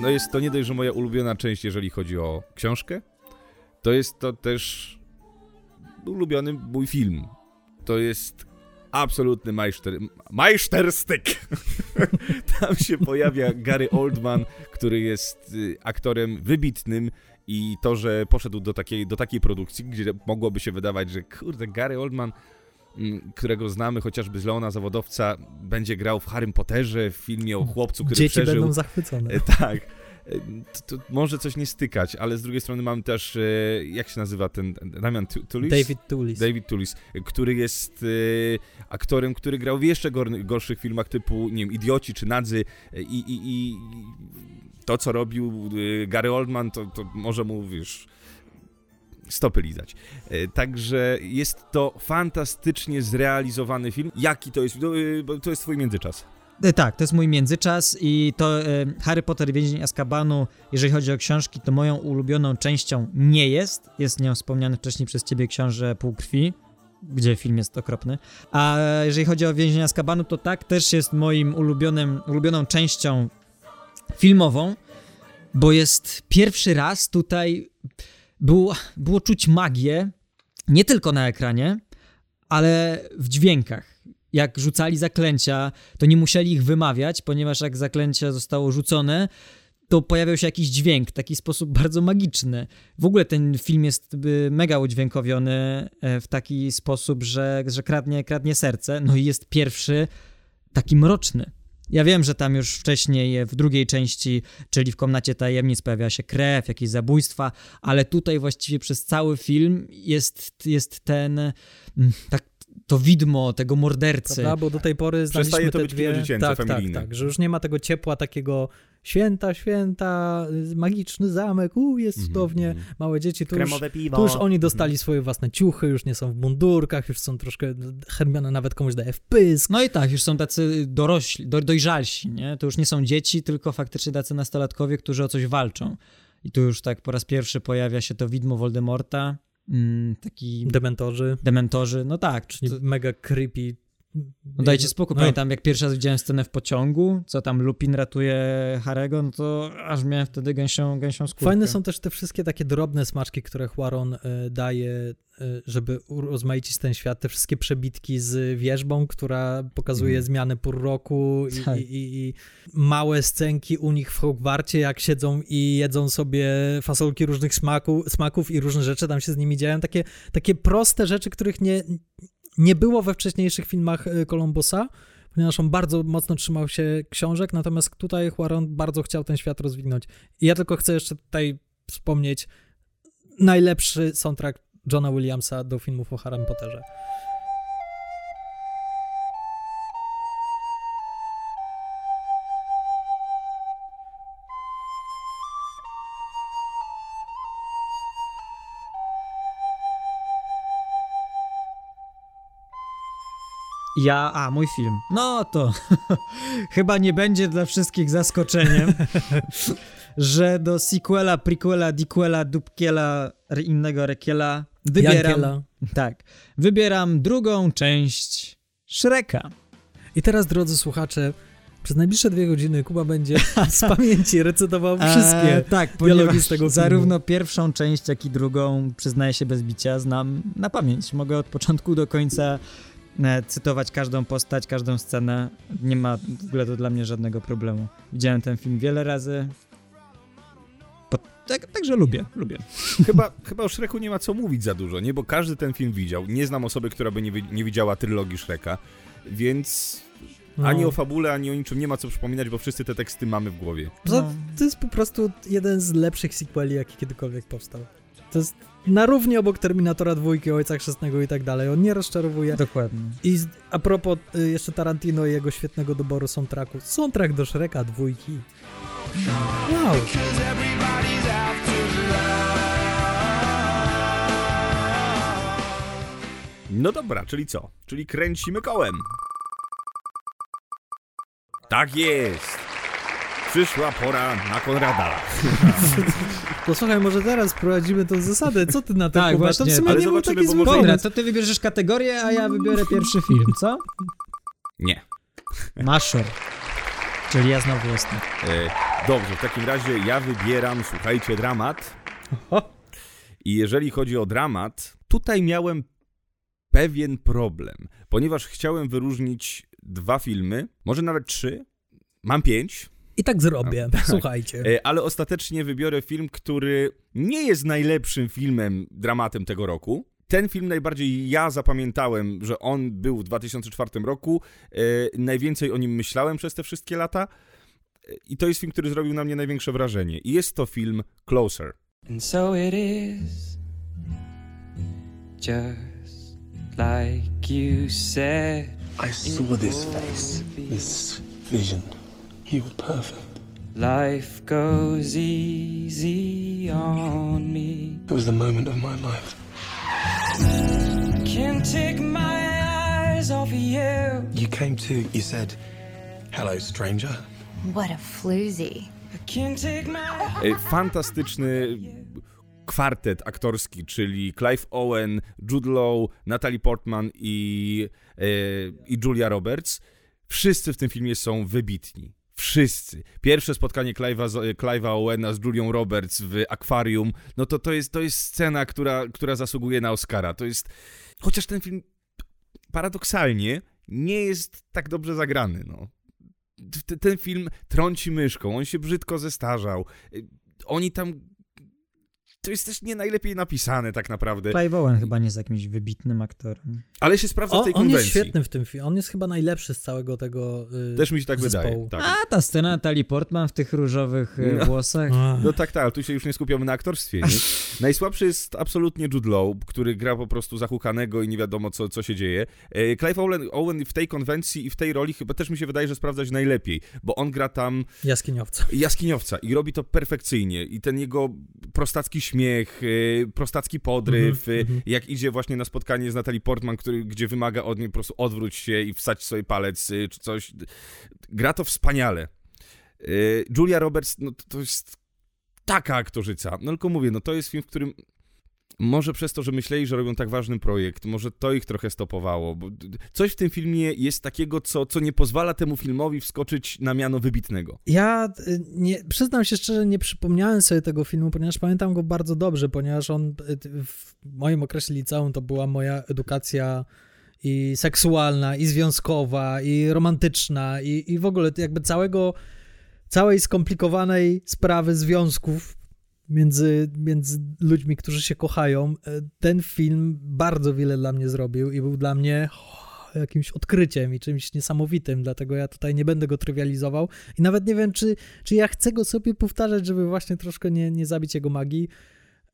Speaker 1: No jest to nie dość, że moja ulubiona część, jeżeli chodzi o książkę, to jest to też ulubiony mój film. To jest absolutny majster, majsterstyk. Tam się pojawia Gary Oldman, który jest y, aktorem wybitnym i to, że poszedł do takiej, do takiej produkcji, gdzie mogłoby się wydawać, że kurde, Gary Oldman którego znamy chociażby z Leona Zawodowca, będzie grał w Harrym Potterze, w filmie o chłopcu, który
Speaker 2: Dzieci
Speaker 1: przeżył.
Speaker 2: będą zachwycone.
Speaker 1: E, Tak. E, To, to może coś nie stykać, ale z drugiej strony mamy też, e, jak się nazywa ten, Damian Tu- Tulis?
Speaker 2: David Tulis.
Speaker 1: David Tulis, który jest aktorem, który grał w jeszcze gor- gorszych filmach typu, nie wiem, Idioci czy Nadzy i, i, i to, co robił Gary Oldman, to, to może mu, wiesz, stopy lizać. E, Także jest to fantastycznie zrealizowany film. Jaki to jest? No, e, To jest twój międzyczas.
Speaker 3: E, Tak, to jest mój międzyczas i to Harry Potter i Więzień Azkabanu, jeżeli chodzi o książki, to moją ulubioną częścią nie jest. Jest nią wspomniany wcześniej przez ciebie Książę Półkrwi, gdzie film jest okropny. A jeżeli chodzi o Więzień Azkabanu, to tak, też jest moim ulubionym, ulubioną częścią filmową, bo jest pierwszy raz tutaj było, było czuć magię, nie tylko na ekranie, ale w dźwiękach. Jak rzucali zaklęcia, to nie musieli ich wymawiać, ponieważ jak zaklęcie zostało rzucone, to pojawiał się jakiś dźwięk taki sposób bardzo magiczny. W ogóle ten film jest y, mega udźwiękowiony e, w taki sposób, że, że kradnie, kradnie serce. No i jest pierwszy taki mroczny. Ja wiem, że tam już wcześniej w drugiej części, czyli w Komnacie Tajemnic pojawia się krew, jakieś zabójstwa, ale tutaj właściwie przez cały film jest, jest ten mm, tak to widmo tego mordercy.
Speaker 2: Prawda? Bo do tej pory znaliśmy
Speaker 1: Przestaje to
Speaker 2: te
Speaker 1: być
Speaker 2: dwie...
Speaker 1: dziecięce,
Speaker 2: tak, tak,
Speaker 1: familijne.
Speaker 2: tak, że już nie ma tego ciepła takiego święta, święta, y, magiczny zamek, u, jest
Speaker 1: Mhm,
Speaker 2: cudownie, małe dzieci, tu już,
Speaker 11: Kremowe piwo.
Speaker 2: tu już oni dostali swoje własne ciuchy, już nie są w mundurkach, już są troszkę, Hermiona nawet komuś daje wpysk.
Speaker 3: No i tak, już są tacy dorośli, do, dojrzalsi, nie? To już nie są dzieci, tylko faktycznie tacy nastolatkowie, którzy o coś walczą. I tu już tak po raz pierwszy pojawia się to widmo Voldemorta, mm, taki
Speaker 2: Dementorzy,
Speaker 3: dementorzy, no tak.
Speaker 2: czyli
Speaker 3: to-
Speaker 2: mega creepy.
Speaker 3: No dajcie spokój,
Speaker 2: No.
Speaker 3: pamiętam jak pierwszy raz widziałem scenę w pociągu, co tam Lupin ratuje Harego, no to aż miałem wtedy gęsią, gęsią skórkę.
Speaker 2: Fajne są też te wszystkie takie drobne smaczki, które Huaron e, daje, e, żeby urozmaicić ten świat. Te wszystkie przebitki z wierzbą, która pokazuje
Speaker 1: Mhm.
Speaker 2: zmianę pór roku i,
Speaker 3: Tak.
Speaker 2: i, i, i małe scenki u nich w Hogwarcie, jak siedzą i jedzą sobie fasolki różnych smaku, smaków i różne rzeczy tam się z nimi dzieją. Takie, takie proste rzeczy, których nie, nie było we wcześniejszych filmach e, Columbusa, ponieważ on bardzo mocno trzymał się książek, natomiast tutaj Huaron bardzo chciał ten świat rozwinąć. I ja tylko chcę jeszcze tutaj wspomnieć najlepszy soundtrack Johna Williamsa do filmów o Harry Potterze.
Speaker 3: Ja, a mój film. No to chyba nie będzie dla wszystkich zaskoczeniem, że do sequela, prequela, diquela, dupkiela, innego rekiela wybieram.
Speaker 2: Jankiela.
Speaker 3: Tak. Wybieram drugą część Shreka.
Speaker 2: I teraz, drodzy słuchacze, przez najbliższe dwie godziny Kuba będzie z pamięci recytował wszystkie
Speaker 3: E, tak,
Speaker 2: dialogi z tego filmu.
Speaker 3: zarówno pierwszą część, jak i drugą, przyznaję się bez bicia, znam na pamięć. Mogę od początku do końca e, cytować każdą postać, każdą scenę. Nie ma w ogóle to dla mnie żadnego problemu. Widziałem ten film wiele razy. Po, tak, także lubię, lubię.
Speaker 1: Chyba, chyba o Shreku nie ma co mówić za dużo, nie? Bo każdy ten film widział. Nie znam osoby, która by nie, nie widziała trylogii Shreka, więc
Speaker 2: No.
Speaker 1: ani o fabule, ani o niczym nie ma co przypominać, bo wszyscy te teksty mamy w głowie.
Speaker 3: No.
Speaker 2: To jest po prostu jeden z lepszych sequeli, jaki kiedykolwiek powstał. To jest na równi obok Terminatora dwójki, Ojca Chrzestnego i tak dalej. On nie rozczarowuje.
Speaker 3: Dokładnie.
Speaker 2: I z, a propos y, jeszcze Tarantino i jego świetnego doboru soundtracku. Soundtrack do Shreka dwójki. Wow.
Speaker 1: No dobra, czyli co? Czyli kręcimy kołem. Tak jest. Przyszła pora na Konrada.
Speaker 2: To słuchaj, może teraz wprowadzimy tą zasadę. Co ty na to,
Speaker 3: Tak,
Speaker 2: Kuba?
Speaker 3: właśnie.
Speaker 2: To w sumie
Speaker 1: Ale
Speaker 2: nie był taki zły
Speaker 1: może-
Speaker 2: pomysł.
Speaker 3: to ty wybierzesz kategorię, a ja wybiorę pierwszy film, co?
Speaker 1: Nie.
Speaker 3: Maszor. Czyli ja znowu ostatni.
Speaker 1: E, dobrze, w takim razie ja wybieram, słuchajcie, dramat. I jeżeli chodzi o dramat, tutaj miałem pewien problem, ponieważ chciałem wyróżnić dwa filmy, może nawet trzy, mam pięć,
Speaker 2: I tak zrobię. Słuchajcie.
Speaker 1: e, ale ostatecznie wybiorę film, który nie jest najlepszym filmem, dramatem tego roku. Ten film najbardziej ja zapamiętałem, że on był w 2004 roku. E, najwięcej o nim myślałem przez te wszystkie lata. E, I to jest film, który zrobił na mnie największe wrażenie. I jest to film Closer.
Speaker 11: And so it is, just like you said.
Speaker 12: I saw this face, this vision. You were perfect.
Speaker 11: Life goes easy on me.
Speaker 12: It was the moment of my life.
Speaker 11: Can't take my eyes off of you.
Speaker 12: You came to, you said, hello, stranger.
Speaker 9: What a floozy.
Speaker 11: I can't take my
Speaker 1: E, Fantastyczny kwartet aktorski, czyli Clive Owen, Jude Law, Natalie Portman i, e, i Julia Roberts. Wszyscy w tym filmie są wybitni. Wszyscy. Pierwsze spotkanie Clive'a, Owena z Julią Roberts w akwarium, no to to jest, to jest scena, która, która zasługuje na Oscara. To jest... Chociaż ten film paradoksalnie nie jest tak dobrze zagrany, no. Ten film trąci myszką, on się brzydko zestarzał. Oni tam... To jest też nie najlepiej napisane tak naprawdę,
Speaker 3: Clive Owen chyba nie jest jakimś wybitnym aktorem.
Speaker 1: ale się sprawdza w
Speaker 2: O,
Speaker 1: tej
Speaker 2: on
Speaker 1: konwencji.
Speaker 2: jest świetny w tym filmie. On jest chyba najlepszy z całego tego y,
Speaker 1: Też mi się tak
Speaker 2: zespołu.
Speaker 1: wydaje. Tak.
Speaker 3: A ta scena Natalie Portman w tych różowych e,
Speaker 1: No.
Speaker 3: włosach.
Speaker 2: Ach.
Speaker 1: No tak, tak, ale tu się już nie skupiamy na aktorstwie. Nie? Najsłabszy jest absolutnie Jude Law, który gra po prostu zahukanego i nie wiadomo, co, co się dzieje. E, Clive Owen, Owen w tej konwencji i w tej roli chyba też mi się wydaje, że sprawdza się najlepiej, bo on gra tam
Speaker 2: Jaskiniowca.
Speaker 1: jaskiniowca i robi to perfekcyjnie. I ten jego prostacki śmiech, e, prostacki podryw, e,
Speaker 2: mhm.
Speaker 1: jak idzie właśnie na spotkanie z Natalie Portman, który, gdzie wymaga od niej po prostu odwróć się i wsać sobie palec e, czy coś. Gra to wspaniale. Julia Roberts, no to, to jest taka aktorzyca. No tylko mówię, no to jest film, w którym Może przez to, że myśleli, że robią tak ważny projekt, może to ich trochę stopowało. Coś w tym filmie jest takiego, co, co nie pozwala temu filmowi wskoczyć na miano wybitnego.
Speaker 2: Ja y, nie, przyznam się szczerze, nie przypomniałem sobie tego filmu, ponieważ pamiętam go bardzo dobrze, ponieważ on y, w moim okresie liceum to była moja edukacja i seksualna, i związkowa, i romantyczna, i, i w ogóle jakby całego, całej skomplikowanej sprawy związków między, między ludźmi, którzy się kochają. Y, Ten film bardzo wiele dla mnie zrobił i był dla mnie jakimś odkryciem i czymś niesamowitym, dlatego ja tutaj nie będę go trywializował i nawet nie wiem, czy, czy ja chcę go sobie powtarzać, żeby właśnie troszkę nie, nie zabić jego magii.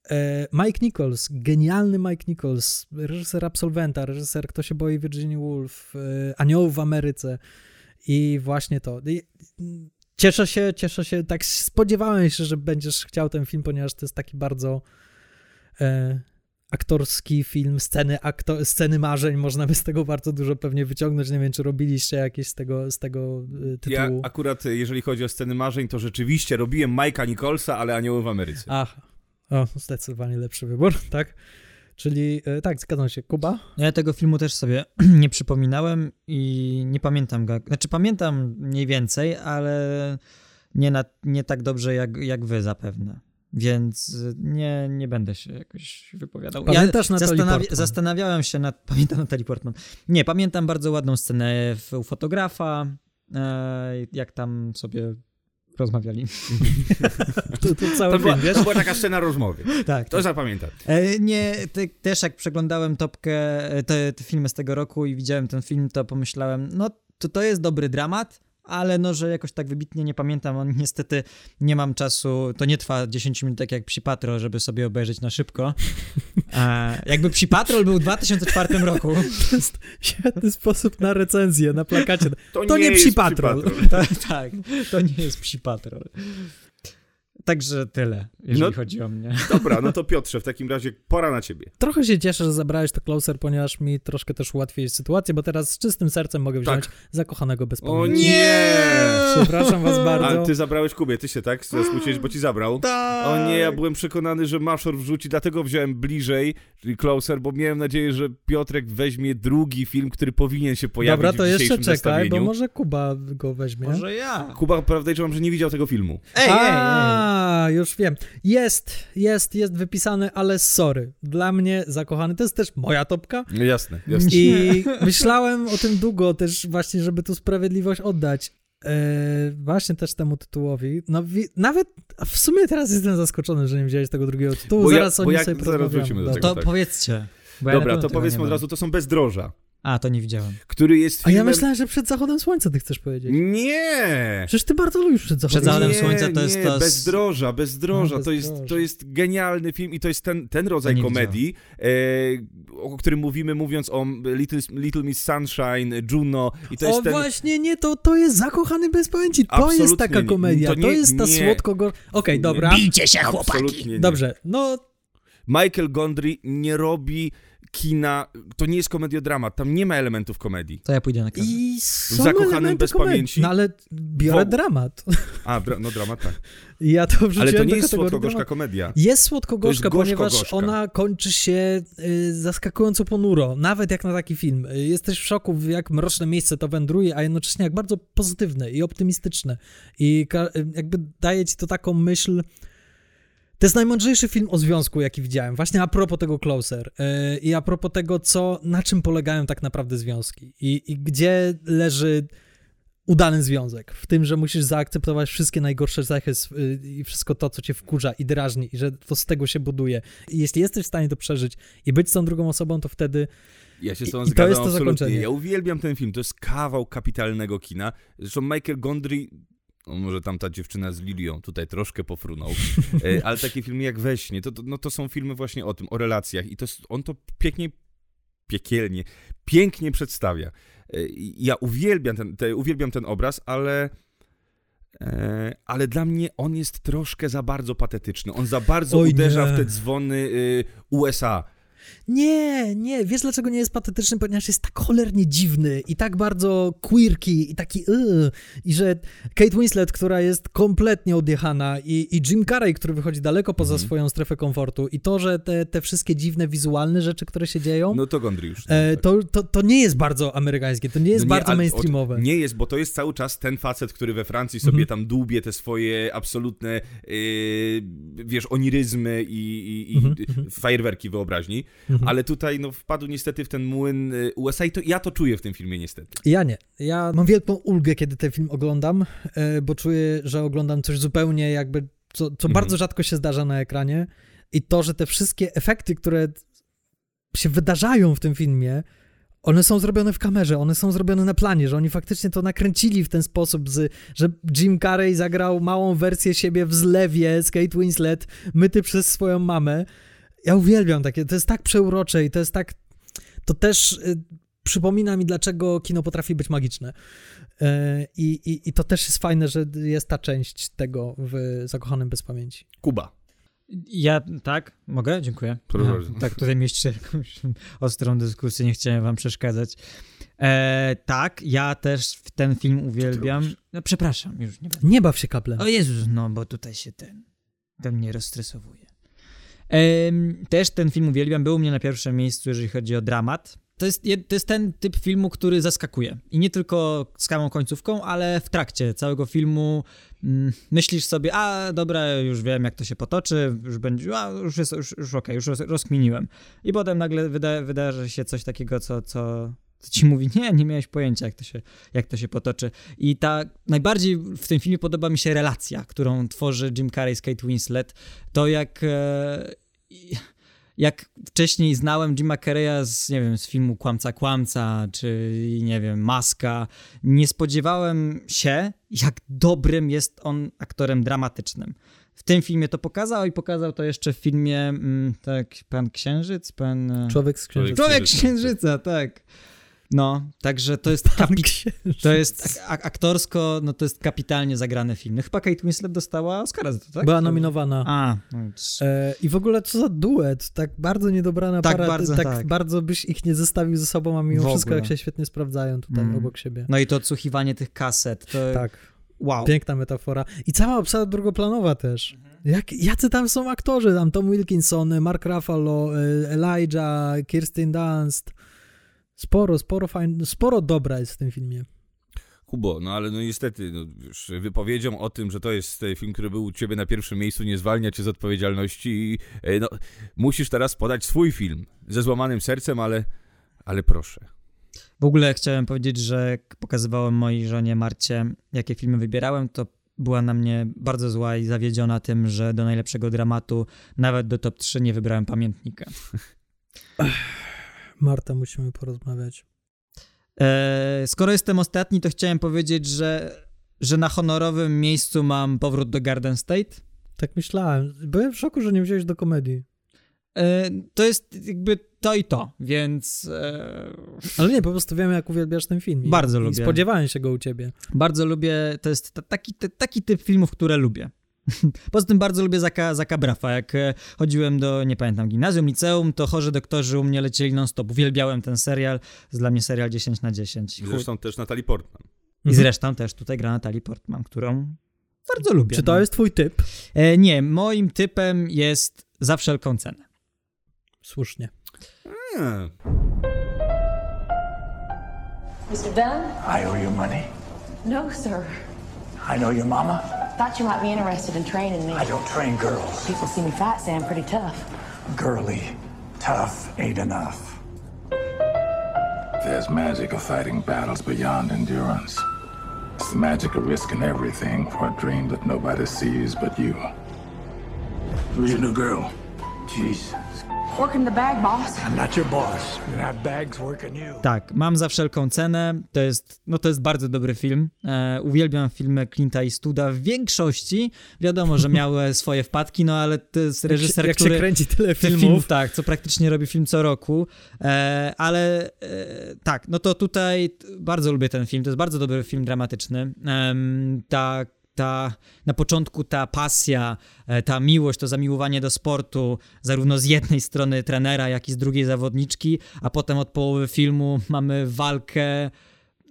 Speaker 2: E, Mike Nichols, genialny Mike Nichols, reżyser Absolwenta, reżyser Kto się boi Virginia Woolf, e, Aniołów w Ameryce i właśnie to. Cieszę się, cieszę się, tak spodziewałem się, że będziesz chciał ten film, ponieważ to jest taki bardzo e, aktorski film, sceny, akto, sceny marzeń, można by z tego bardzo dużo pewnie wyciągnąć, nie wiem, czy robiliście jakieś z tego, z tego e, tytułu.
Speaker 1: Ja akurat, e, jeżeli chodzi o sceny marzeń, to rzeczywiście robiłem Mike'a Nicholsa, ale Anioły w Ameryce.
Speaker 2: Ach, o, zdecydowanie lepszy wybór, tak? Czyli, e, tak, zgadzam się. Kuba?
Speaker 3: Ja tego filmu też sobie nie przypominałem i nie pamiętam go. Znaczy pamiętam mniej więcej, ale nie, na, nie tak dobrze jak, jak wy zapewne. Więc nie, nie będę się jakoś wypowiadał.
Speaker 2: Pamiętasz Natalii
Speaker 3: zastanawi-
Speaker 2: Portman?
Speaker 3: Zastanawiałem się nad... Pamiętam Natalie Portman. Nie, pamiętam bardzo ładną scenę u fotografa, e, jak tam sobie rozmawiali.
Speaker 2: To, to cały
Speaker 1: To była,
Speaker 2: film,
Speaker 1: to była taka scena rozmowy.
Speaker 3: Tak.
Speaker 1: To zapamiętam.
Speaker 3: E, nie, te, też jak przeglądałem topkę, e, te, te filmy z tego roku i widziałem ten film, to pomyślałem, no to, to jest dobry dramat, ale no, że jakoś tak wybitnie nie pamiętam, on niestety nie mam czasu, to nie trwa 10 minut tak jak Psi Patrol, żeby sobie obejrzeć na szybko. E, jakby Psi Patrol był w 2004 roku.
Speaker 2: To jest świetny sposób na recenzję, na plakacie.
Speaker 1: To
Speaker 2: To,
Speaker 1: nie
Speaker 2: nie, Psi Patrol.
Speaker 1: Patrol.
Speaker 3: tak, tak, to nie jest Psi Patrol. Także tyle, jeżeli
Speaker 1: No,
Speaker 3: chodzi o mnie.
Speaker 1: Dobra, no to Piotrze, w takim razie pora na ciebie.
Speaker 2: Trochę się cieszę, że zabrałeś to Closer, ponieważ mi troszkę też ułatwiłeś sytuację, bo teraz z czystym sercem mogę wziąć zakochanego bez
Speaker 1: Tak. O nie!
Speaker 2: Przepraszam was bardzo.
Speaker 1: A ty zabrałeś Kubie, ty się tak zasmuciłeś, bo ci zabrał?
Speaker 3: Tak.
Speaker 1: O nie, ja byłem przekonany, że Maszor wrzuci, dlatego wziąłem bliżej, czyli Closer, bo miałem nadzieję, że Piotrek weźmie drugi film, który powinien się pojawić
Speaker 2: Dobra, to
Speaker 1: w
Speaker 2: jeszcze czekaj, bo może Kuba go weźmie.
Speaker 3: Może ja.
Speaker 1: Kuba podejrzewam, że nie widział tego filmu.
Speaker 3: Ej, ej, ej.
Speaker 2: A, już wiem. Jest, jest, jest wypisane, ale sorry. Dla mnie zakochany, to jest też moja topka.
Speaker 1: No jasne, jasne.
Speaker 2: I myślałem o tym długo też właśnie, żeby tu sprawiedliwość oddać. E, właśnie też temu tytułowi. No wi- nawet w sumie teraz jestem zaskoczony, że nie wziąłeś tego drugiego tytułu.
Speaker 1: Bo ja-
Speaker 2: zaraz
Speaker 1: bo
Speaker 2: o nim sobie
Speaker 1: zaraz wrócimy do tego.
Speaker 3: To
Speaker 1: tak.
Speaker 3: powiedzcie. ja
Speaker 1: Dobra,
Speaker 3: pewno
Speaker 1: to powiedzmy od razu, to są Bezdroża,
Speaker 3: A, to nie widziałem.
Speaker 1: który jest
Speaker 2: A ja
Speaker 1: filmem...
Speaker 2: myślałem, że przed zachodem słońca ty chcesz powiedzieć.
Speaker 1: Nie!
Speaker 2: Przecież ty bardzo lubisz przed zachodem,
Speaker 3: Przed zachodem
Speaker 2: słońca.
Speaker 3: słońca to jest
Speaker 1: nie,
Speaker 3: to
Speaker 1: Bezdroża, Bezdroża,
Speaker 2: No,
Speaker 1: to, jest, to jest genialny film i to jest ten, ten rodzaj
Speaker 3: nie
Speaker 1: komedii, e, o którym mówimy mówiąc o Little, Little Miss Sunshine, Juno i to jest
Speaker 2: o
Speaker 1: ten...
Speaker 2: właśnie, nie, to, to jest zakochany bez pamięci. To
Speaker 1: Absolutnie
Speaker 2: jest taka
Speaker 1: nie.
Speaker 2: komedia.
Speaker 1: To
Speaker 2: To,
Speaker 1: nie-
Speaker 2: jest ta
Speaker 1: nie.
Speaker 2: słodko go. Okej, dobra.
Speaker 3: Bijcie się,
Speaker 1: Absolutnie nie.
Speaker 2: Dobrze, no
Speaker 1: Michael Gondry nie robi kina, to nie jest komediodramat, tam nie ma elementów komedii.
Speaker 3: To ja pójdę na kanał.
Speaker 2: i są
Speaker 1: Zakochanym bez
Speaker 2: komedii.
Speaker 1: pamięci?
Speaker 2: No ale biorę
Speaker 1: Wo-
Speaker 2: dramat.
Speaker 1: A, dra- no dramat tak.
Speaker 2: Ja to
Speaker 1: Ale to nie jest słodko-gorzka
Speaker 2: dramat.
Speaker 1: komedia.
Speaker 2: Jest słodko-gorzka, ponieważ ona kończy się y, zaskakująco ponuro, nawet jak na taki film. Y, Jesteś w szoku, jak mroczne miejsce to wędruje, a jednocześnie jak bardzo pozytywne i optymistyczne. I ka- y, jakby daje ci to taką myśl... To jest najmądrzejszy film o związku, jaki widziałem. Właśnie a propos tego Closer. Yy, I a propos tego, co, na czym polegają tak naprawdę związki. I, I gdzie leży udany związek. W tym, że musisz zaakceptować wszystkie najgorsze cechy y, i wszystko to, co cię wkurza i drażni, i że to z tego się buduje. I jeśli jesteś w stanie to przeżyć i być z tą drugą osobą, to wtedy
Speaker 1: Ja się z tą
Speaker 2: i to
Speaker 1: zgadzam
Speaker 2: jest to
Speaker 1: absolutnie.
Speaker 2: zakończenie.
Speaker 1: Ja uwielbiam ten film, to jest kawał kapitalnego kina. Zresztą Michael Gondry, no może tam ta dziewczyna z Lilią tutaj troszkę pofrunął, e, ale takie filmy jak We śnie, to, to, no to są filmy właśnie o tym, o relacjach i to jest, on to pięknie, piekielnie, pięknie przedstawia. E, Ja uwielbiam ten, te, uwielbiam ten obraz, ale... e, Ale dla mnie on jest troszkę za bardzo patetyczny. On za bardzo
Speaker 2: Oj,
Speaker 1: uderza
Speaker 2: nie.
Speaker 1: w te dzwony y, USA.
Speaker 2: Nie, nie, wiesz dlaczego nie jest patetyczny? Ponieważ jest tak cholernie dziwny i tak bardzo queerky i taki yy, i że Kate Winslet, która jest kompletnie odjechana i, i Jim Carrey, który wychodzi daleko poza
Speaker 1: Mhm.
Speaker 2: swoją strefę komfortu i to, że te, te wszystkie dziwne wizualne rzeczy, które się dzieją,
Speaker 1: No to Gondry już.
Speaker 2: e, to, to, to nie jest bardzo amerykańskie, to nie jest
Speaker 1: No nie,
Speaker 2: bardzo mainstreamowe.
Speaker 1: Od, nie jest, bo to jest cały czas ten facet, który we Francji sobie
Speaker 2: Mhm.
Speaker 1: tam dłubie te swoje absolutne, yy, wiesz, oniryzmy i, i, i
Speaker 2: Mhm, mhm.
Speaker 1: fajerwerki wyobraźni,
Speaker 2: Mhm.
Speaker 1: ale tutaj no, wpadł niestety w ten młyn y, USA i to, ja to czuję w tym filmie niestety.
Speaker 2: Ja nie. Ja mam wielką ulgę, kiedy ten film oglądam, e, bo czuję, że oglądam coś zupełnie jakby, co, co
Speaker 1: Mhm.
Speaker 2: bardzo rzadko się zdarza na ekranie i to, że te wszystkie efekty, które się wydarzają w tym filmie, one są zrobione w kamerze, one są zrobione na planie, że oni faktycznie to nakręcili w ten sposób, z, że Jim Carrey zagrał małą wersję siebie w zlewie z Kate Winslet, myty przez swoją mamę. Ja uwielbiam takie, to jest tak przeurocze i to jest tak, to też y, przypomina mi, dlaczego kino potrafi być magiczne. Y, I, i, I to też jest fajne, że jest ta część tego w Zakochanym Bez Pamięci.
Speaker 1: Kuba.
Speaker 3: Ja, tak? Mogę? Dziękuję.
Speaker 1: Proszę bardzo.
Speaker 3: tak, tutaj mieście jakąś ostrą dyskusję, nie chciałem wam przeszkadzać. E, tak, ja też w ten film uwielbiam. No przepraszam, już nie będę.
Speaker 2: Nie baw się kaplem.
Speaker 3: O Jezus, no bo tutaj się ten, ten mnie rozstresowuje. Też ten film uwielbiam, był u mnie na pierwszym miejscu, jeżeli chodzi o dramat. To jest, je- to jest ten typ filmu, który zaskakuje. I nie tylko z samą końcówką, ale w trakcie całego filmu mm, myślisz sobie, a dobra, już wiem jak to się potoczy, już będzie, a już jest, już, już okej, już roz, rozkminiłem. I potem nagle wyda, wydarzy się coś takiego, co, co, co ci mówi, nie, nie miałeś pojęcia jak to, się, jak to się potoczy. I ta, najbardziej w tym filmie podoba mi się relacja, którą tworzy Jim Carrey z Kate Winslet. To jak... E, jak wcześniej znałem Jima Carreya z, nie wiem, z filmu Kłamca Kłamca, czy, nie wiem, Maska, nie spodziewałem się, jak dobrym jest on aktorem dramatycznym. W tym filmie to pokazał i pokazał to jeszcze w filmie, mm, tak, Pan Księżyc, Pan... e,
Speaker 2: Człowiek z księżyca.
Speaker 3: Człowiek Księżyca, tak. No, także to jest, kapi- to jest ak- aktorsko, no to jest kapitalnie zagrany film. No, chyba Kate Winslet dostała Oscara za to, tak?
Speaker 2: Była nominowana.
Speaker 3: A, no,
Speaker 2: E, I w ogóle co za duet, tak bardzo niedobrana
Speaker 3: Tak
Speaker 2: para,
Speaker 3: bardzo,
Speaker 2: tak,
Speaker 3: tak.
Speaker 2: bardzo byś ich nie zestawił ze sobą, a mimo wszystko jak się świetnie sprawdzają tutaj
Speaker 3: Mm.
Speaker 2: obok siebie.
Speaker 3: No i to odsłuchiwanie tych kaset, to
Speaker 2: Tak.
Speaker 3: wow.
Speaker 2: Piękna metafora. I cała obsada drugoplanowa też.
Speaker 3: Mhm.
Speaker 2: Jak, jacy tam są aktorzy? Tam Tom Wilkinson, Mark Ruffalo, e, Elijah, Kirsten Dunst. Sporo, sporo fajn, sporo dobra jest w tym filmie.
Speaker 1: Kubo, no ale no niestety, no, już wypowiedzią o tym, że to jest e, film, który był u ciebie na pierwszym miejscu, nie zwalnia cię z odpowiedzialności i e, no, musisz teraz podać swój film ze złamanym sercem, ale, ale proszę.
Speaker 3: W ogóle chciałem powiedzieć, że jak pokazywałem mojej żonie Marcie, jakie filmy wybierałem, to była na mnie bardzo zła i zawiedziona tym, że do najlepszego dramatu, nawet do top 3 nie wybrałem pamiętnika.
Speaker 2: Marta, musimy porozmawiać.
Speaker 3: E, skoro jestem ostatni, to chciałem powiedzieć, że, że na honorowym miejscu mam powrót do Garden State.
Speaker 2: Tak myślałem. Byłem w szoku, że nie wziąłeś do komedii.
Speaker 3: E, to jest jakby to i to, więc e,
Speaker 2: Ale nie, po prostu wiem, jak uwielbiasz ten film. I,
Speaker 3: Bardzo
Speaker 2: i
Speaker 3: lubię.
Speaker 2: spodziewałem się go u ciebie.
Speaker 3: bardzo lubię, to jest ta- taki, ty- taki typ filmów, które lubię. Poza tym bardzo lubię Zaka, Zaka Brafa. Jak e, chodziłem do, nie pamiętam, gimnazjum, liceum, to chorzy doktorzy u mnie lecieli non-stop. Uwielbiałem ten serial. Jest dla mnie serial 10 na 10.
Speaker 1: I Zresztą też Natalie Portman.
Speaker 3: I zresztą też tutaj gra Natalie Portman, którą bardzo lubię.
Speaker 2: Czy to
Speaker 3: no.
Speaker 2: jest twój typ?
Speaker 3: E, nie, moim typem jest za wszelką cenę.
Speaker 2: Słusznie.
Speaker 1: Nie.
Speaker 9: Mr. Dunn?
Speaker 6: I owe you money.
Speaker 9: No, sir.
Speaker 6: I know your mama.
Speaker 9: Thought you might be interested in training me.
Speaker 6: I don't train girls.
Speaker 9: People see me fat, say I'm pretty tough.
Speaker 6: Girly, tough ain't enough.
Speaker 13: There's magic of fighting battles beyond endurance. It's the magic of risking everything for a dream that nobody sees but you.
Speaker 6: Who's your new girl? Jesus.
Speaker 9: Working the bag, boss.
Speaker 6: I'm not your boss. Have bags working you.
Speaker 3: Tak, mam za wszelką cenę. To jest, no to jest bardzo dobry film. E, uwielbiam filmy Clint'a Eastwooda w większości. Wiadomo, że miały swoje wpadki, no ale to jest
Speaker 2: Jak się-
Speaker 3: reżyser,
Speaker 2: jak się
Speaker 3: który...
Speaker 2: kręci tyle filmów.
Speaker 3: Tak, co praktycznie robi film co roku. E, ale e, tak, no to tutaj bardzo lubię ten film. To jest bardzo dobry film dramatyczny. Em, ta na początku ta pasja, e, ta miłość, to zamiłowanie do sportu, zarówno z jednej strony trenera, jak i z drugiej zawodniczki, a potem od połowy filmu mamy walkę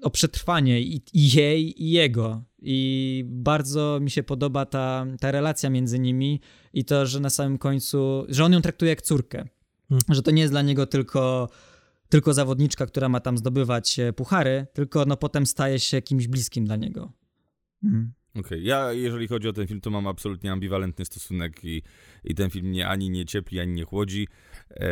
Speaker 3: o przetrwanie i, i jej, i jego. I bardzo mi się podoba ta, ta relacja między nimi i to, że na samym końcu, że on ją traktuje jak córkę.
Speaker 2: Hmm.
Speaker 3: Że to nie jest dla niego tylko, tylko zawodniczka, która ma tam zdobywać e, puchary, tylko no potem staje się kimś bliskim dla niego. Mhm.
Speaker 1: Okej, ja jeżeli chodzi o ten film, to mam absolutnie ambiwalentny stosunek i, i ten film mnie ani nie ciepli, ani nie chłodzi. E,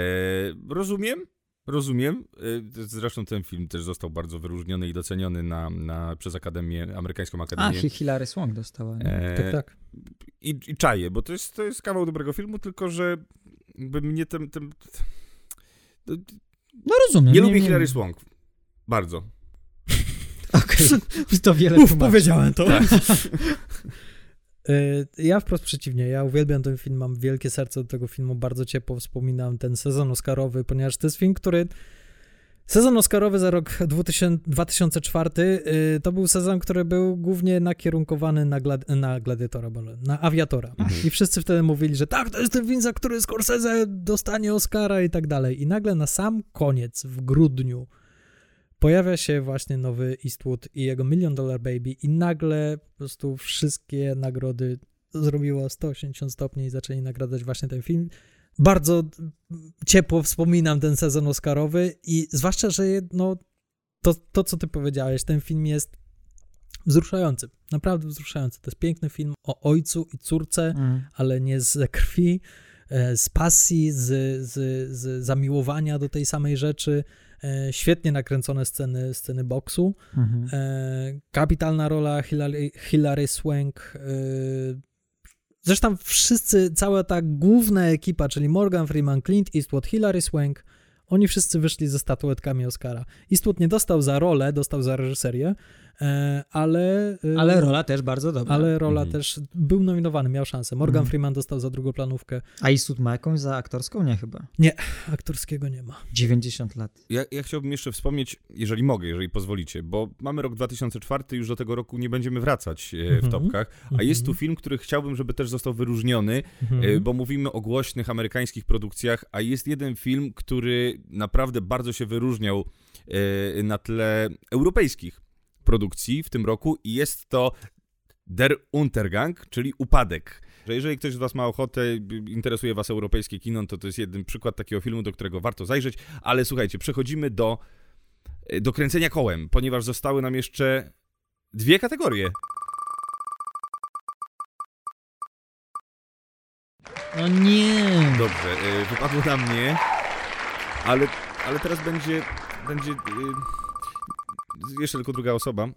Speaker 1: rozumiem, rozumiem. E, zresztą ten film też został bardzo wyróżniony i doceniony na, na, przez Akademię, amerykańską
Speaker 3: A,
Speaker 1: Akademię.
Speaker 3: Hi- Hilary Swank dostała.
Speaker 1: E,
Speaker 2: Tak, tak.
Speaker 1: I, I czaję, bo to jest, to jest kawał dobrego filmu, tylko że jakby mnie ten... ten
Speaker 3: No rozumiem.
Speaker 1: nie,
Speaker 3: nie-
Speaker 1: lubię
Speaker 3: nie-
Speaker 1: Hilary Swank. Bardzo.
Speaker 3: Okej, to wiele
Speaker 2: Uf,
Speaker 3: tłumaczy.
Speaker 2: powiedziałem to.
Speaker 1: Tak.
Speaker 2: Y, Ja wprost przeciwnie, ja uwielbiam ten film, mam wielkie serce do tego filmu, bardzo ciepło wspominam ten sezon Oscarowy, ponieważ to jest film, który... Sezon Oscarowy za rok 2000, 2004 y, to był sezon, który był głównie nakierunkowany na, glad, na Gladiatora, na Aviatora. I wszyscy wtedy mówili, że tak, to jest ten film, za który Scorsese dostanie Oscara i tak dalej. I nagle na sam koniec, w grudniu, pojawia się właśnie nowy Eastwood i jego Million Dollar Baby i nagle po prostu wszystkie nagrody zrobiło 180 stopni i zaczęli nagradzać właśnie ten film. Bardzo ciepło wspominam ten sezon Oscarowy i zwłaszcza, że no, to, to, co ty powiedziałeś, ten film jest wzruszający, naprawdę wzruszający. To jest piękny film o ojcu i córce,
Speaker 3: Mm.
Speaker 2: ale nie z krwi, e, z pasji, z, z, z zamiłowania do tej samej rzeczy. E, Świetnie nakręcone sceny, sceny boksu.
Speaker 3: Mhm.
Speaker 2: E, Kapitalna rola Hilary, Hilary Swank. e, Zresztą wszyscy, cała ta główna ekipa, czyli Morgan Freeman, Clint Eastwood, Hilary Swank, oni wszyscy wyszli ze statuetkami Oscara. Eastwood nie dostał za rolę, dostał za reżyserię, ale... e,
Speaker 3: Ale rola też bardzo dobra.
Speaker 2: Ale rola
Speaker 1: Mhm.
Speaker 2: też był nominowany, miał szansę. Morgan
Speaker 3: Mhm.
Speaker 2: Freeman dostał za drugoplanówkę.
Speaker 3: A Eastwood ma jakąś za aktorską? Nie chyba.
Speaker 2: Nie, aktorskiego nie ma.
Speaker 3: 90 lat.
Speaker 1: Ja, ja chciałbym jeszcze wspomnieć, jeżeli mogę, jeżeli pozwolicie, bo mamy rok 2004, już do tego roku nie będziemy wracać e, w
Speaker 2: Mhm.
Speaker 1: topkach, a jest tu film, który chciałbym, żeby też został wyróżniony,
Speaker 2: Mhm.
Speaker 1: e, bo mówimy o głośnych amerykańskich produkcjach, a jest jeden film, który naprawdę bardzo się wyróżniał e, na tle europejskich produkcji w tym roku i jest to Der Untergang, czyli Upadek. Że jeżeli ktoś z Was ma ochotę, interesuje Was europejskie kino, to to jest jeden przykład takiego filmu, do którego warto zajrzeć. Ale słuchajcie, przechodzimy do, do kręcenia kołem, ponieważ zostały nam jeszcze dwie kategorie.
Speaker 3: No nie.
Speaker 1: Dobrze, y, wypadło na mnie, ale, ale teraz będzie, będzie y, jeszcze tylko druga osoba.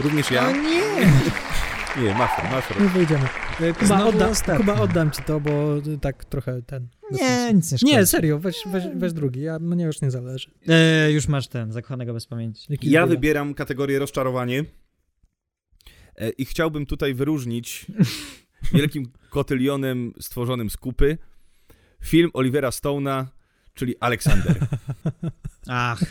Speaker 1: Również ja.
Speaker 3: O nie!
Speaker 1: Nie, masz, masz.
Speaker 2: Nie wyjdziemy. E, Kuba, odda. Kuba, oddam ci to, bo tak trochę ten...
Speaker 3: Nie, nic nie szkodzi.
Speaker 2: Nie, serio, weź, weź, weź drugi, ja, mnie już nie zależy.
Speaker 3: E, już masz ten, zakochanego bez pamięci.
Speaker 2: Jaki
Speaker 1: Ja wybieram kategorię rozczarowanie e, i chciałbym tutaj wyróżnić wielkim kotylionem stworzonym z kupy film Olivera Stone'a, czyli Aleksander.
Speaker 3: Ach,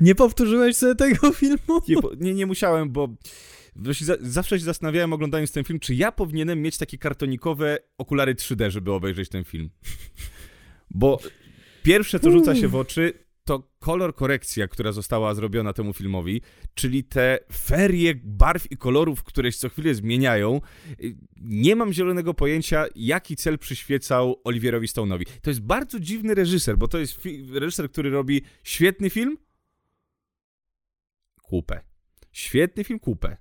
Speaker 2: Nie powtórzyłeś sobie tego filmu?
Speaker 1: Nie, nie, nie musiałem, bo zawsze się zastanawiałem oglądając ten film, czy ja powinienem mieć takie kartonikowe okulary 3D, żeby obejrzeć ten film. Bo pierwsze, co rzuca się w oczy, to kolor korekcja, która została zrobiona temu filmowi, czyli te ferie barw i kolorów, które się co chwilę zmieniają. Y, Nie mam zielonego pojęcia, jaki cel przyświecał Olivierowi Stone'owi. To jest bardzo dziwny reżyser, bo to jest reżyser, który robi świetny film, kupę. Świetny film, kupę.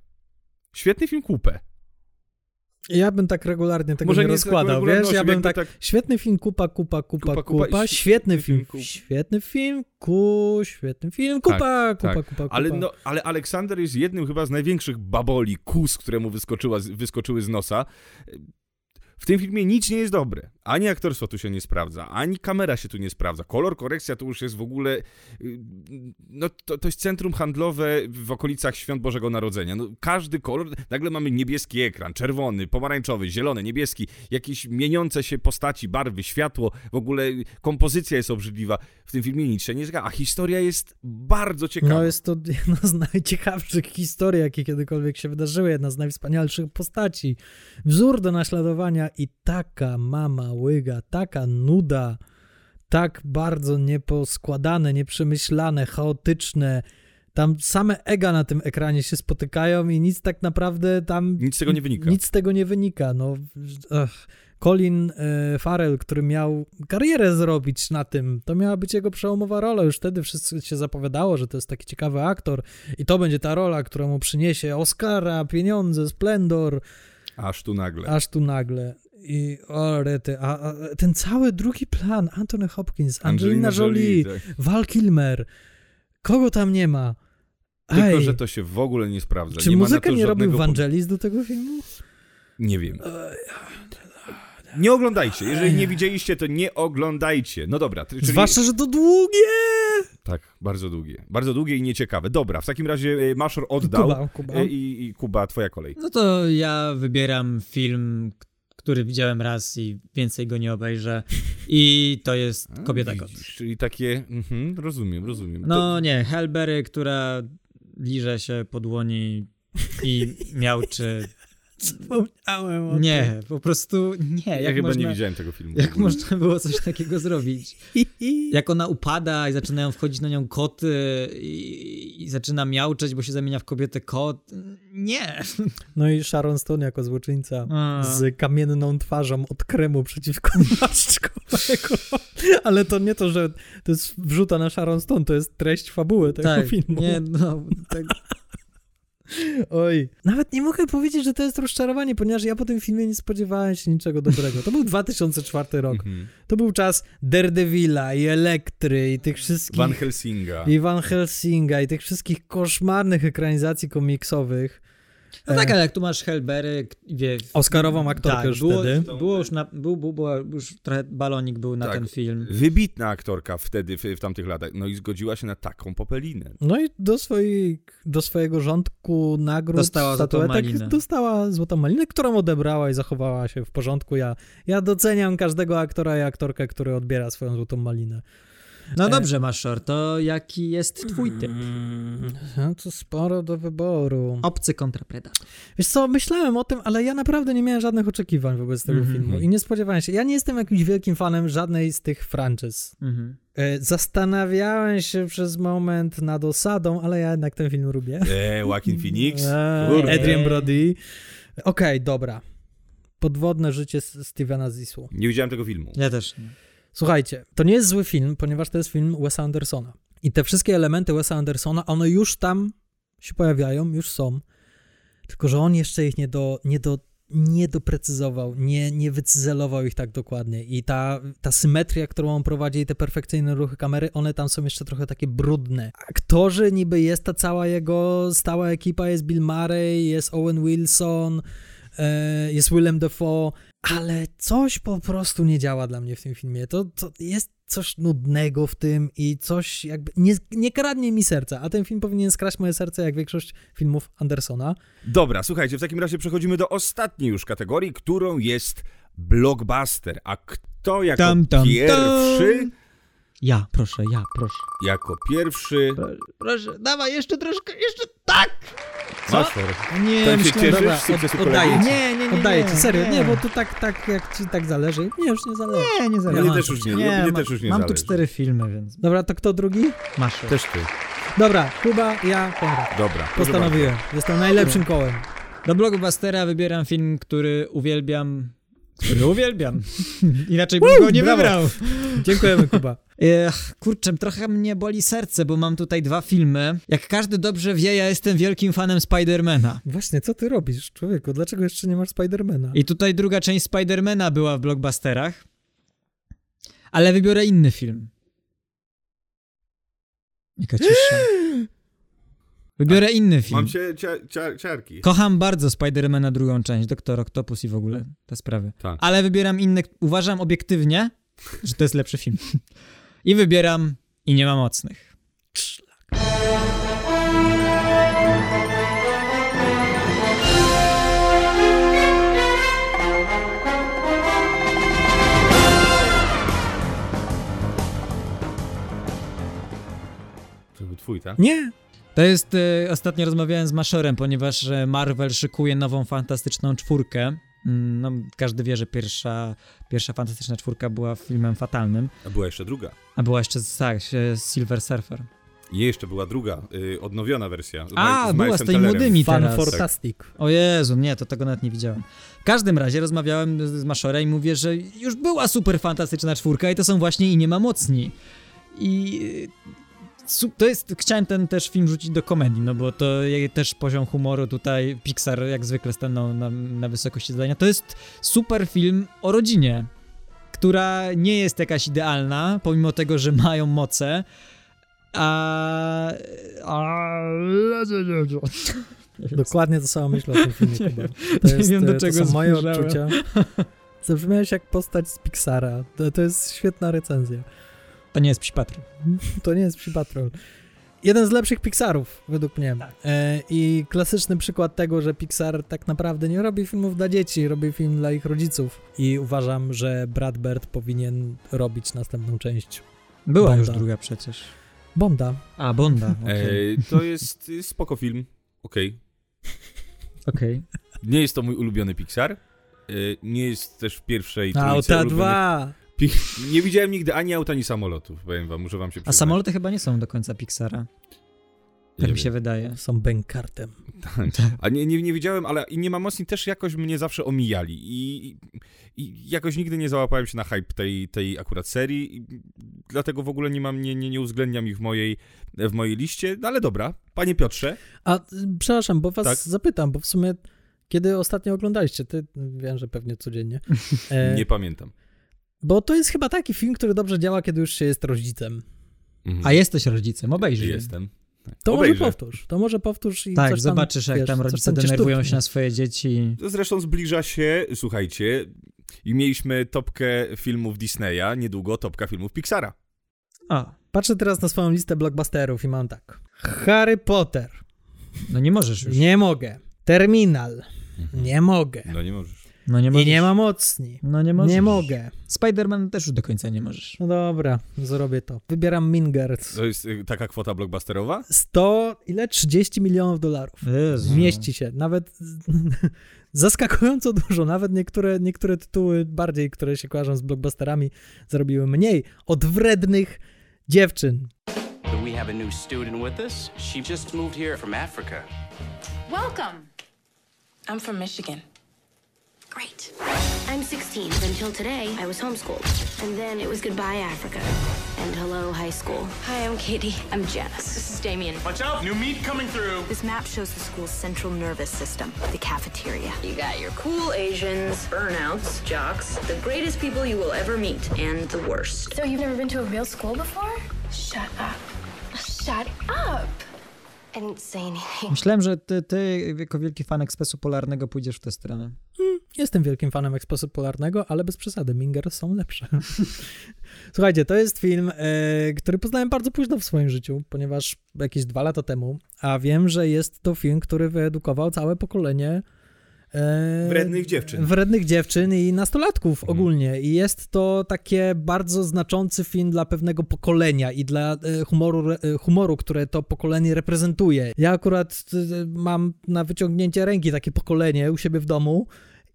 Speaker 1: Świetny film, kupę.
Speaker 2: Ja bym tak regularnie tego
Speaker 1: Może
Speaker 2: nie
Speaker 1: nie
Speaker 2: rozkładał, wiesz? Ja bym tak,
Speaker 1: tak-
Speaker 2: świetny film, kupa, kupa, kupa,
Speaker 1: Kupa,
Speaker 2: kupa,
Speaker 1: kupa
Speaker 2: świetny film,
Speaker 1: kup-
Speaker 2: świetny film, ku, świetny film, kupa,
Speaker 1: Tak,
Speaker 2: kupa,
Speaker 1: tak.
Speaker 2: kupa, kupa.
Speaker 1: Ale, no, ale Aleksander jest jednym chyba z największych baboli, kus, któremu wyskoczyła, z- wyskoczyły z nosa. W tym filmie nic nie jest dobre. Ani aktorstwo tu się nie sprawdza, ani kamera się tu nie sprawdza. Kolor korekcja to już jest w ogóle. y, No, to, to jest centrum handlowe w okolicach świąt Bożego Narodzenia. No, każdy kolor. Nagle mamy niebieski ekran, czerwony, pomarańczowy, zielony, niebieski, jakieś mieniące się postaci, barwy, światło. W ogóle kompozycja jest obrzydliwa. W tym filmie nic się nie zgadza, a historia jest bardzo ciekawa.
Speaker 2: No jest to jedna z najciekawszych historii, jakie kiedykolwiek się wydarzyły, jedna z najwspanialszych postaci. Wzór do naśladowania i taka mama łyga, taka nuda, tak bardzo nieposkładane, nieprzemyślane, chaotyczne. Tam same ega na tym ekranie się spotykają i nic tak naprawdę tam...
Speaker 1: Nic z tego nie wynika.
Speaker 2: Nic z tego nie wynika, no. Colin e, Farrell, który miał karierę zrobić na tym, to miała być jego przełomowa rola. Już wtedy wszyscy się zapowiadało, że to jest taki ciekawy aktor i to będzie ta rola, która mu przyniesie Oscara, pieniądze, splendor.
Speaker 1: Aż tu nagle.
Speaker 2: Aż tu nagle. I o rety, a, a ten cały drugi plan, Anthony Hopkins, Angelina,
Speaker 1: Angelina
Speaker 2: Jolie,
Speaker 1: Jolie, tak.
Speaker 2: Val Kilmer, kogo tam nie ma?
Speaker 1: Tylko, że to się w ogóle nie sprawdza.
Speaker 2: czy
Speaker 1: nie ma na
Speaker 2: muzykę
Speaker 1: to
Speaker 2: nie robił Vangelis do tego filmu?
Speaker 1: Nie wiem. Nie oglądajcie. Jeżeli nie widzieliście, to nie oglądajcie. No dobra. Czyli...
Speaker 2: Zwłaszcza, że to długie!
Speaker 1: Tak, bardzo długie. Bardzo długie i nieciekawe. Dobra, w takim razie e, Maszor oddał.
Speaker 2: Kuba, Kuba.
Speaker 1: e, I, I Kuba, twoja kolej.
Speaker 3: No to ja wybieram film, który widziałem raz i więcej go nie obejrzę. I to jest Kobieta Kot.
Speaker 1: Widzisz, Czyli takie... Mhm, rozumiem, rozumiem.
Speaker 3: No nie, Helberry, która liże się po dłoni i miałczy.
Speaker 2: Wspomniałem o
Speaker 3: Nie, po prostu nie.
Speaker 1: Ja
Speaker 3: Jak
Speaker 1: chyba
Speaker 3: można,
Speaker 1: nie widziałem tego filmu.
Speaker 3: Jak można było coś takiego zrobić? Jak ona upada i zaczynają wchodzić na nią koty i, i zaczyna miauczeć, bo się zamienia w kobietę kot. Nie.
Speaker 2: No i Sharon Stone jako złoczyńca
Speaker 3: A.
Speaker 2: z kamienną twarzą od kremu przeciwko maszczkowego. Ale to nie to, że to jest wrzuta na Sharon Stone, to jest treść fabuły tego
Speaker 3: Tak,
Speaker 2: filmu.
Speaker 3: nie, no, tak.
Speaker 2: Oj. Nawet nie mogę powiedzieć, że to jest rozczarowanie, ponieważ ja po tym filmie nie spodziewałem się niczego dobrego. To był 2004 rok.
Speaker 1: Mhm.
Speaker 2: To był czas Daredevila i Elektry i tych wszystkich...
Speaker 1: Van Helsinga.
Speaker 2: I Van Helsinga i tych wszystkich koszmarnych ekranizacji komiksowych.
Speaker 3: No tak,
Speaker 2: E,
Speaker 3: ale jak tu masz Helbery, wie...
Speaker 2: Oscarową aktorkę
Speaker 3: tak,
Speaker 2: już
Speaker 3: było,
Speaker 2: wtedy.
Speaker 3: Było już, na, był, był, już trochę balonik był na
Speaker 1: Tak.
Speaker 3: ten film.
Speaker 1: Wybitna aktorka wtedy, w, w tamtych latach. No i zgodziła się na taką popelinę.
Speaker 2: No i do, swojej, do swojego rządku nagród,
Speaker 3: Dostała złotą
Speaker 2: statuetek
Speaker 3: malinę.
Speaker 2: dostała złotą malinę, którą odebrała i zachowała się w porządku. Ja, ja doceniam każdego aktora i aktorkę, który odbiera swoją złotą malinę.
Speaker 3: No
Speaker 2: E,
Speaker 3: dobrze, Maszor, to jaki jest twój typ?
Speaker 2: No to sporo do wyboru.
Speaker 3: Obcy kontra Predator.
Speaker 2: Wiesz co, myślałem o tym, ale ja naprawdę nie miałem żadnych oczekiwań wobec tego
Speaker 3: Mhm.
Speaker 2: filmu i nie spodziewałem się. Ja nie jestem jakimś wielkim fanem żadnej z tych franczyz.
Speaker 3: Mhm.
Speaker 2: E, Zastanawiałem się przez moment nad osadą, ale ja jednak ten film lubię.
Speaker 1: E, Joaquin Phoenix?
Speaker 2: Eee. Adrian Brody. Okej, dobra. Podwodne życie Stevena Zissou.
Speaker 1: Nie widziałem tego filmu.
Speaker 3: Ja też. nie.
Speaker 2: Słuchajcie, to nie jest zły film, ponieważ to jest film Wesa Andersona. I te wszystkie elementy Wesa Andersona, one już tam się pojawiają, już są. Tylko, że on jeszcze ich nie, do, nie, do, nie doprecyzował, nie, nie wycyzelował ich tak dokładnie. I ta, ta symetria, którą on prowadzi i te perfekcyjne ruchy kamery, one tam są jeszcze trochę takie brudne. Aktorzy niby jest ta cała jego stała ekipa, jest Bill Murray, jest Owen Wilson, e, jest Willem Dafoe, ale coś po prostu nie działa dla mnie w tym filmie. To, to jest coś nudnego w tym i coś jakby nie, nie kradnie mi serca, a ten film powinien skraść moje serce jak większość filmów Andersona.
Speaker 1: Dobra, słuchajcie, w takim razie przechodzimy do ostatniej już kategorii, którą jest blockbuster. A kto jako
Speaker 3: Tam, tam,
Speaker 1: pierwszy...
Speaker 3: tam. Ja, proszę, ja, proszę.
Speaker 1: Jako pierwszy...
Speaker 3: Proszę, dawaj, jeszcze troszkę, jeszcze tak! Co?
Speaker 1: Maszor.
Speaker 3: Nie,
Speaker 1: Tam się cieszysz
Speaker 3: dobra,
Speaker 1: z sukcesu
Speaker 2: Oddaję
Speaker 1: kolegi?
Speaker 2: ci.
Speaker 3: Nie, nie, nie,
Speaker 2: Oddaję
Speaker 3: nie,
Speaker 2: ci, serio. Nie,
Speaker 3: nie.
Speaker 2: bo tu tak, tak, jak ci tak zależy. Nie, już nie zależy.
Speaker 3: Nie, nie zależy.
Speaker 1: Mnie też już nie, mnie
Speaker 3: ma-
Speaker 1: też już nie
Speaker 3: Mam tu
Speaker 1: zależy.
Speaker 3: cztery filmy, więc
Speaker 2: Dobra, to kto drugi?
Speaker 3: masz.
Speaker 1: Też ty.
Speaker 2: Dobra, Kuba, ja, Konrad.
Speaker 1: Dobra.
Speaker 2: Postanowiłem. Jestem najlepszym kołem.
Speaker 3: Do blockbustera wybieram film, który uwielbiam. Który uwielbiam. Inaczej bym go nie
Speaker 2: brawo.
Speaker 3: wybrał.
Speaker 2: Dziękujemy, Kuba.
Speaker 3: Ech, kurczę, trochę mnie boli serce, bo mam tutaj dwa filmy. Jak każdy dobrze wie, ja jestem wielkim fanem Spidermana.
Speaker 2: Właśnie, co ty robisz, człowieku? Dlaczego jeszcze nie masz Spidermana?
Speaker 3: I tutaj druga część Spidermana była w blockbusterach. Ale wybiorę inny film. Jaka cisza. Wybiorę inny film.
Speaker 1: Mam cię cia, cia, ciarki.
Speaker 3: Kocham bardzo Spidermana drugą część, Doktor Octopus i w ogóle te sprawy.
Speaker 1: Tak.
Speaker 3: Ale wybieram inny, uważam obiektywnie, że to jest lepszy film. I wybieram I nie ma mocnych.
Speaker 1: To był twój, tak?
Speaker 2: Nie.
Speaker 3: To jest, e, ostatnio rozmawiałem z Maszorem, ponieważ Marvel szykuje nową fantastyczną czwórkę. Mm, No, każdy wie, że pierwsza, pierwsza fantastyczna czwórka była filmem fatalnym,
Speaker 1: A była jeszcze druga.
Speaker 3: a była jeszcze, tak, Silver Surfer.
Speaker 1: I jeszcze była druga, y, odnowiona wersja.
Speaker 3: A,
Speaker 1: z
Speaker 3: była z tymi młodymi
Speaker 2: Fan
Speaker 3: teraz.
Speaker 2: Fantastic.
Speaker 3: O Jezu, nie, to tego nawet nie widziałem. W każdym razie rozmawiałem z z Maszorem i mówię, że już była super fantastyczna czwórka i to są właśnie i nie ma mocni. I y, to jest, chciałem ten też film rzucić do komedii, no bo to też poziom humoru tutaj Pixar jak zwykle stanął na, na wysokości zadania. To jest super film o rodzinie, która nie jest jakaś idealna, pomimo tego, że mają moce, a... a...
Speaker 2: Dokładnie to samo myślę o tym filmie,
Speaker 3: Nie
Speaker 2: Kuba. To,
Speaker 3: Nie
Speaker 2: jest,
Speaker 3: wiem, do
Speaker 2: to
Speaker 3: czego
Speaker 2: są moje odczucia. Zabrzmiałeś jak postać z Pixara. To, to jest świetna recenzja.
Speaker 3: To nie jest Psi Patrol.
Speaker 2: To nie jest Psi Patrol. Jeden z lepszych Pixarów, według mnie. E, I klasyczny przykład tego, że Pixar tak naprawdę nie robi filmów dla dzieci, robi film dla ich rodziców. I uważam, że Brad Bird powinien robić następną część.
Speaker 3: Była
Speaker 2: Bonda.
Speaker 3: już druga przecież.
Speaker 2: Bonda.
Speaker 3: A, Bonda, okej.
Speaker 1: Ej, to jest spoko film. Okej.
Speaker 3: Okej.
Speaker 1: Nie jest to mój ulubiony Pixar. Y, Nie jest też w pierwszej ulubionych
Speaker 2: 2!
Speaker 1: Pi- Nie widziałem nigdy ani auta, ani samolotów, powiem wam, muszę wam się
Speaker 3: A
Speaker 1: przyznać.
Speaker 3: samoloty chyba nie są do końca Pixara. Tak
Speaker 1: Nie
Speaker 3: mi się
Speaker 1: wiem.
Speaker 3: wydaje.
Speaker 2: Są bękartem.
Speaker 1: A nie, nie, nie wiedziałem, ale i nie ma mocni też jakoś mnie zawsze omijali i, i, jakoś nigdy nie załapałem się na hype tej, tej akurat serii i dlatego w ogóle nie mam, nie, nie, nie uwzględniam ich w mojej, w mojej liście, no ale dobra, panie Piotrze,
Speaker 2: A przepraszam, bo was
Speaker 1: Tak.
Speaker 2: zapytam, bo w sumie kiedy ostatnio oglądaliście? Ty wiem, że pewnie codziennie. E,
Speaker 1: nie pamiętam.
Speaker 2: Bo to jest chyba taki film, który dobrze działa, kiedy już się jest rodzicem.
Speaker 1: Mhm.
Speaker 3: A jesteś rodzicem, obejrzyj.
Speaker 1: Jestem.
Speaker 2: To
Speaker 1: Obejrzę.
Speaker 2: może powtórz, to może powtórz i
Speaker 3: Tak,
Speaker 2: coś tam,
Speaker 3: zobaczysz jak
Speaker 2: wiesz,
Speaker 3: tam rodzice
Speaker 2: cię
Speaker 3: denerwują się na swoje dzieci.
Speaker 1: Zresztą zbliża się, słuchajcie, i mieliśmy topkę filmów Disneya, niedługo topka filmów Pixara.
Speaker 3: A,
Speaker 2: Patrzę teraz na swoją listę blockbusterów i mam tak. Harry Potter.
Speaker 3: no nie możesz już.
Speaker 2: Nie mogę. Terminal. Nie mogę.
Speaker 1: No nie możesz.
Speaker 3: No nie
Speaker 2: I nie ma mocni.
Speaker 3: No nie możesz.
Speaker 2: Nie mogę.
Speaker 3: Spider-Man też już do końca nie możesz.
Speaker 2: No dobra, zrobię to. Wybieram Mingers.
Speaker 1: To jest y, taka kwota blockbusterowa?
Speaker 2: 100, ile? 30 milionów dolarów.
Speaker 3: Jezu.
Speaker 2: Mieści się. Nawet zaskakująco dużo. Nawet niektóre, niektóre tytuły bardziej, które się kojarzą z blockbusterami, zarobiły mniej od wrednych dziewczyn.
Speaker 14: Do we have a new student with us? She just moved here from Africa.
Speaker 15: Welcome. I'm from Michigan.
Speaker 16: Great. I'm 16, until today, I was homeschooled. And then it was goodbye, Africa. And hello, high school.
Speaker 15: Hi, I'm Katie.
Speaker 16: I'm Jess.
Speaker 15: This is Damien.
Speaker 14: Watch out! New meat coming through!
Speaker 15: This map shows the school's central nervous system, the cafeteria.
Speaker 16: You got your cool Asians, burnouts, jocks, the greatest people you will ever meet, and the worst.
Speaker 15: So you've never been to a real school before? Shut up. Shut up.
Speaker 16: I didn't say anything.
Speaker 3: Myślałem, że ty, ty jako wielki fan ekspresu polarnego pójdziesz w tę stronę.
Speaker 2: Jestem wielkim fanem Ekspresu Polarnego, ale bez przesady, Mingers są lepsze. Słuchajcie, to jest film, e, który poznałem bardzo późno w swoim życiu, ponieważ jakieś dwa lata temu, a wiem, że jest to film, który wyedukował całe pokolenie e,
Speaker 1: Wrednych dziewczyn.
Speaker 2: Wrednych dziewczyn i nastolatków ogólnie. I jest to takie bardzo znaczący film dla pewnego pokolenia i dla e, humoru, humoru, które to pokolenie reprezentuje. Ja akurat mam na wyciągnięcie ręki takie pokolenie u siebie w domu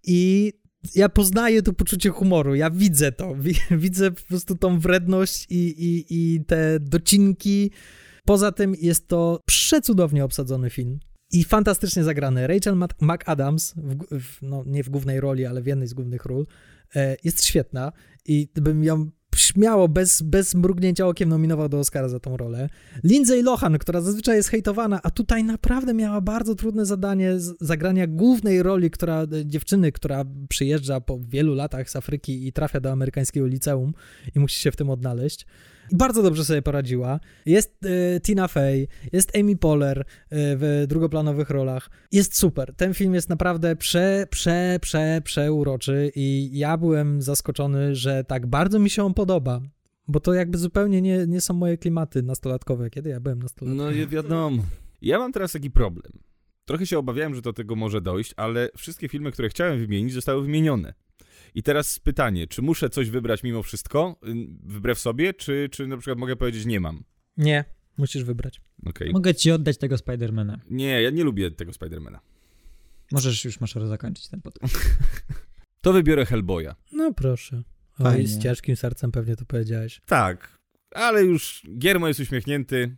Speaker 2: i ja poznaję to poczucie humoru, ja widzę to, wi- widzę po prostu tą wredność i, i, i te docinki. Poza tym jest to przecudownie obsadzony film i fantastycznie zagrany. Rachel McAdams, w, w, no nie w głównej roli, ale w jednej z głównych ról, e, jest świetna i bym ją śmiało, bez, bez mrugnięcia okiem nominował do Oscara za tą rolę. Lindsay Lohan, która zazwyczaj jest hejtowana, a tutaj naprawdę miała bardzo trudne zadanie zagrania głównej roli, która, e, dziewczyny, która przyjeżdża po wielu latach z Afryki i trafia do amerykańskiego liceum i musi się w tym odnaleźć. Bardzo dobrze sobie poradziła. Jest e, Tina Fey, jest Amy Poehler e, w drugoplanowych rolach. Jest super. Ten film jest naprawdę prze, prze, prze, przeuroczy i ja byłem zaskoczony, że tak bardzo mi się on podoba. Bo to jakby zupełnie nie, nie są moje klimaty nastolatkowe, kiedy ja byłem nastolatkiem.
Speaker 1: No nie wiadomo. Ja mam teraz taki problem. Trochę się obawiałem, że do tego może dojść, ale wszystkie filmy, które chciałem wymienić, zostały wymienione. I teraz pytanie, czy muszę coś wybrać mimo wszystko, wbrew sobie, czy, czy na przykład mogę powiedzieć nie mam?
Speaker 2: Nie, musisz wybrać.
Speaker 1: Okej.
Speaker 3: Mogę ci oddać tego Spidermana.
Speaker 1: Nie, ja nie lubię tego Spidermana.
Speaker 3: Możesz już masz zakończyć ten podcast.
Speaker 1: To wybiorę Hellboya.
Speaker 2: No proszę. Oj, z ciężkim sercem pewnie to powiedziałeś.
Speaker 1: Tak, ale już Giermo jest uśmiechnięty,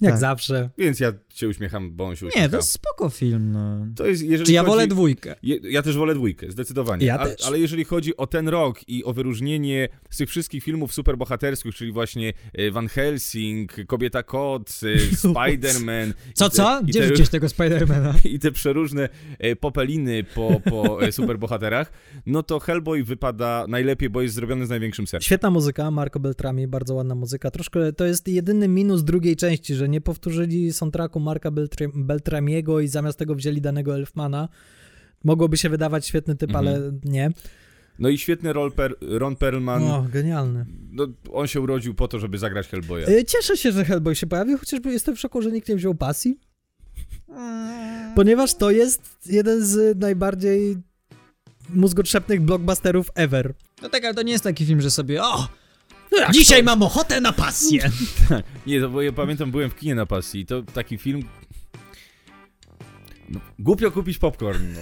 Speaker 2: Jak
Speaker 3: Tak.
Speaker 2: zawsze.
Speaker 1: więc ja się uśmiecham, bo on się uśmiecha.
Speaker 3: Nie, to jest spoko film, no.
Speaker 1: To jest, jeżeli
Speaker 3: Czy ja
Speaker 1: chodzi-
Speaker 3: wolę dwójkę?
Speaker 1: Je, ja też wolę dwójkę, zdecydowanie.
Speaker 2: Ja
Speaker 1: A,
Speaker 2: też.
Speaker 1: Ale jeżeli chodzi o ten rok i o wyróżnienie z tych wszystkich filmów superbohaterskich, czyli właśnie e, Van Helsing, Kobieta Kot, e, Spider-Man.
Speaker 3: Co,
Speaker 1: te-
Speaker 3: co? Gdzie
Speaker 1: te-
Speaker 3: tego Spidermana?
Speaker 1: I te przeróżne e, popeliny po, po superbohaterach, no to Hellboy wypada najlepiej, bo jest zrobiony z największym sercem.
Speaker 2: Świetna muzyka, Marco Beltrami, bardzo ładna muzyka. Troszkę to jest jedyny minus drugiej części, że nie powtórzyli soundtracku Marka Beltr- Beltramiego i zamiast tego wzięli danego Elfmana. Mogłoby się wydawać świetny typ,
Speaker 1: Mhm.
Speaker 2: ale nie.
Speaker 1: No i świetny rol per, Ron Perlman.
Speaker 2: O, genialny.
Speaker 1: No, on się urodził po to, żeby zagrać Hellboya.
Speaker 2: Y, Cieszę się, że Hellboy się pojawił, chociażby jestem w szoku, że nikt nie wziął pasji. Ponieważ to jest jeden z najbardziej mózgotrzepnych blockbusterów ever.
Speaker 3: No tak, ale to nie jest taki film, że sobie o, dzisiaj mam ochotę na pasję.
Speaker 1: Nie, to bo ja pamiętam, byłem w kinie na pasji i to taki film... No, głupio kupić popcorn, no.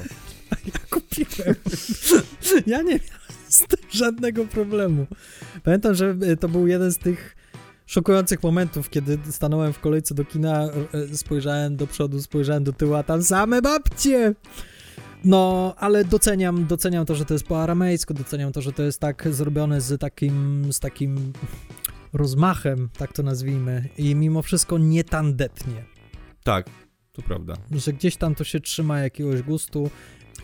Speaker 2: kupiłem. ja nie miałem z tym żadnego problemu. Pamiętam, że y, to był jeden z tych szokujących momentów, kiedy stanąłem w kolejce do kina, y, spojrzałem do przodu, spojrzałem do tyłu, a tam same babcie! No, ale doceniam, doceniam to, że to jest po aramejsku, doceniam to, że to jest tak zrobione z takim, z takim rozmachem, tak to nazwijmy, i mimo wszystko nie tandetnie,
Speaker 1: Tak, to prawda.
Speaker 2: że gdzieś tam to się trzyma jakiegoś gustu.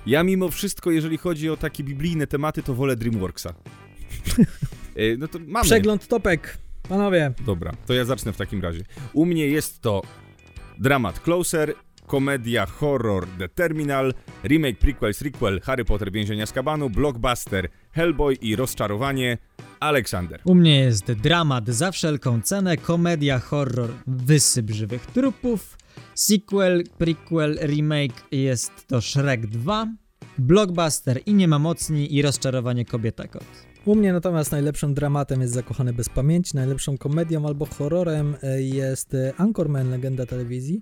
Speaker 1: Ja mimo wszystko, jeżeli chodzi o takie biblijne tematy, to wolę DreamWorksa. E, no to mamy.
Speaker 2: Przegląd topek, panowie.
Speaker 1: Dobra, to ja zacznę w takim razie. U mnie jest to dramat Closer, komedia horror The Terminal, remake, prequel, sequel Harry Potter Więzienia z Kabanu, blockbuster Hellboy i rozczarowanie Aleksander.
Speaker 3: U mnie jest dramat za wszelką cenę, komedia, horror, wysyp żywych trupów, sequel, prequel, remake jest to Shrek 2, blockbuster i nie ma mocni i rozczarowanie kobieta kot.
Speaker 2: U mnie natomiast najlepszym dramatem jest Zakochany bez pamięci, najlepszą komedią albo horrorem e, jest Anchorman, legenda telewizji.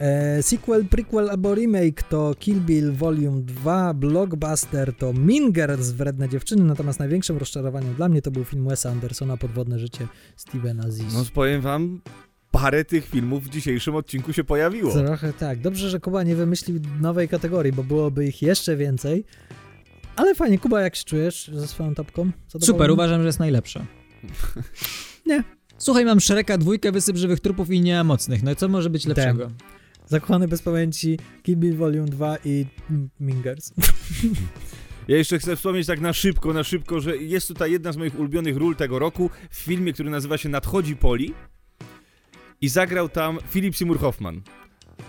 Speaker 2: E, sequel, prequel albo remake to Kill Bill Volume 2, blockbuster to Mean Girls, Wredne dziewczyny, natomiast największym rozczarowaniem dla mnie to był film Wesa Andersona, Podwodne życie Stevena Zissou.
Speaker 1: No powiem wam, parę tych filmów w dzisiejszym odcinku się pojawiło.
Speaker 2: Trochę tak. Dobrze, że Kuba nie wymyślił nowej kategorii, bo byłoby ich jeszcze więcej. Ale fajnie, Kuba, jak się czujesz ze swoją topką?
Speaker 3: Super, uważam, że jest najlepsza.
Speaker 2: Nie.
Speaker 3: Słuchaj, mam Shreka, dwójkę, wysyp żywych trupów i nie mocnych. No i co może być lepszego?
Speaker 2: Zakochany bez pamięci, Kill Bill Volume 2 i Mingers.
Speaker 1: Ja jeszcze chcę wspomnieć tak na szybko, na szybko, że jest tutaj jedna z moich ulubionych ról tego roku w filmie, który nazywa się Nadchodzi Poli i zagrał tam Philip Seymour Hoffman.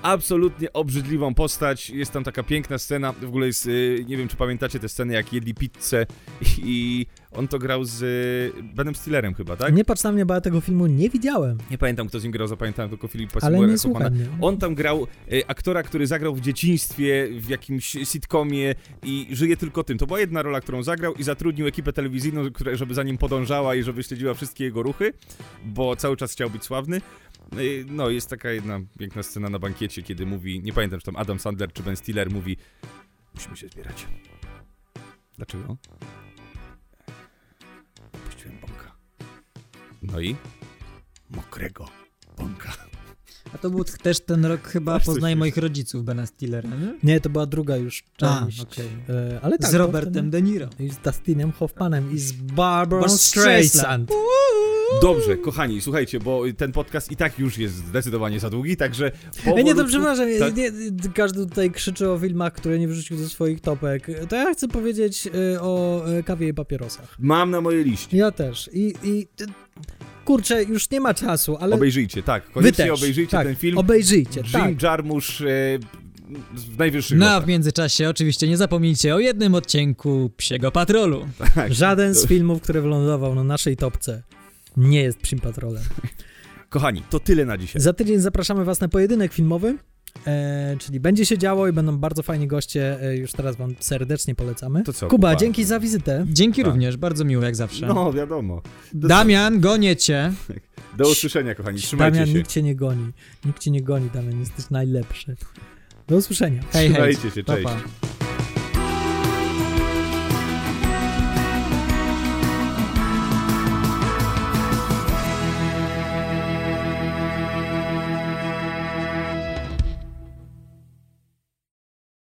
Speaker 1: Absolutnie obrzydliwą postać, jest tam taka piękna scena, w ogóle jest, y, nie wiem czy pamiętacie tę scenę, jak jedli pizzę i on to grał z y, Benem Stillerem chyba, tak?
Speaker 2: Nie patrz na mnie, bo ja tego filmu nie widziałem.
Speaker 1: Nie pamiętam, kto z nim grał, zapamiętałem tylko Filipa
Speaker 2: Ale nie słucham.
Speaker 1: On tam grał e, aktora, który zagrał w dzieciństwie, w jakimś sitcomie i żyje tylko tym. To była jedna rola, którą zagrał i zatrudnił ekipę telewizyjną, żeby za nim podążała i żeby śledziła wszystkie jego ruchy, bo cały czas chciał być sławny. E, No, jest taka jedna piękna scena na bankiecie, kiedy mówi, nie pamiętam, czy tam Adam Sandler czy Ben Stiller mówi, musimy się zbierać. Dlaczego? Puściłem bąka. No i? Mokrego bąka.
Speaker 3: A to był też ten rok chyba Poznaj moich rodziców Bena Stillera, nie?
Speaker 2: Nie, to była druga już
Speaker 3: A,
Speaker 2: część.
Speaker 3: okej.
Speaker 2: E, ale tak,
Speaker 3: Z Robertem
Speaker 2: wtedy-
Speaker 3: De Niro.
Speaker 2: I z Dustinem Hoffmanem i z Barbara Streisand.
Speaker 1: Dobrze, kochani, słuchajcie, bo ten podcast i tak już jest zdecydowanie za długi, także
Speaker 2: Ej, nie, to
Speaker 1: powolutku-
Speaker 2: przepraszam,
Speaker 1: tak?
Speaker 2: nie, każdy tutaj krzyczy o filmach, które nie wrzucił ze swoich topek. To ja chcę powiedzieć y, o y, kawie i papierosach.
Speaker 1: Mam na mojej liście.
Speaker 2: Ja też. I, i kurczę, już nie ma czasu, ale
Speaker 1: Obejrzyjcie, tak.
Speaker 2: wy
Speaker 1: Koniecznie
Speaker 2: też.
Speaker 1: obejrzyjcie
Speaker 2: tak,
Speaker 1: ten film.
Speaker 2: Obejrzyjcie,
Speaker 1: Jim
Speaker 2: tak.
Speaker 1: Jarmusch e, w najwyższych
Speaker 3: No a w międzyczasie oczywiście nie zapomnijcie o jednym odcinku Psiego Patrolu.
Speaker 1: Tak.
Speaker 2: Żaden z filmów, który wylądował na naszej topce nie jest Psim Patrolem.
Speaker 1: Kochani, to tyle na dzisiaj.
Speaker 2: Za tydzień zapraszamy was na pojedynek filmowy, e, czyli będzie się działo i będą bardzo fajni goście, e, już teraz wam serdecznie polecamy.
Speaker 1: To co,
Speaker 2: Kuba,
Speaker 1: Kuba?
Speaker 2: dzięki za wizytę.
Speaker 3: Dzięki
Speaker 1: Tak.
Speaker 3: również, bardzo miło jak zawsze.
Speaker 1: No, wiadomo. Do,
Speaker 3: Damian, gonię cię.
Speaker 1: do usłyszenia, kochani. Trzymajcie
Speaker 2: Damian,
Speaker 1: się.
Speaker 2: nikt cię nie goni. Nikt cię nie goni, Damian, jesteś najlepszy. Do usłyszenia.
Speaker 3: Hej, hej.
Speaker 1: Trzymajcie się,
Speaker 3: Pa,
Speaker 1: cześć.
Speaker 3: pa.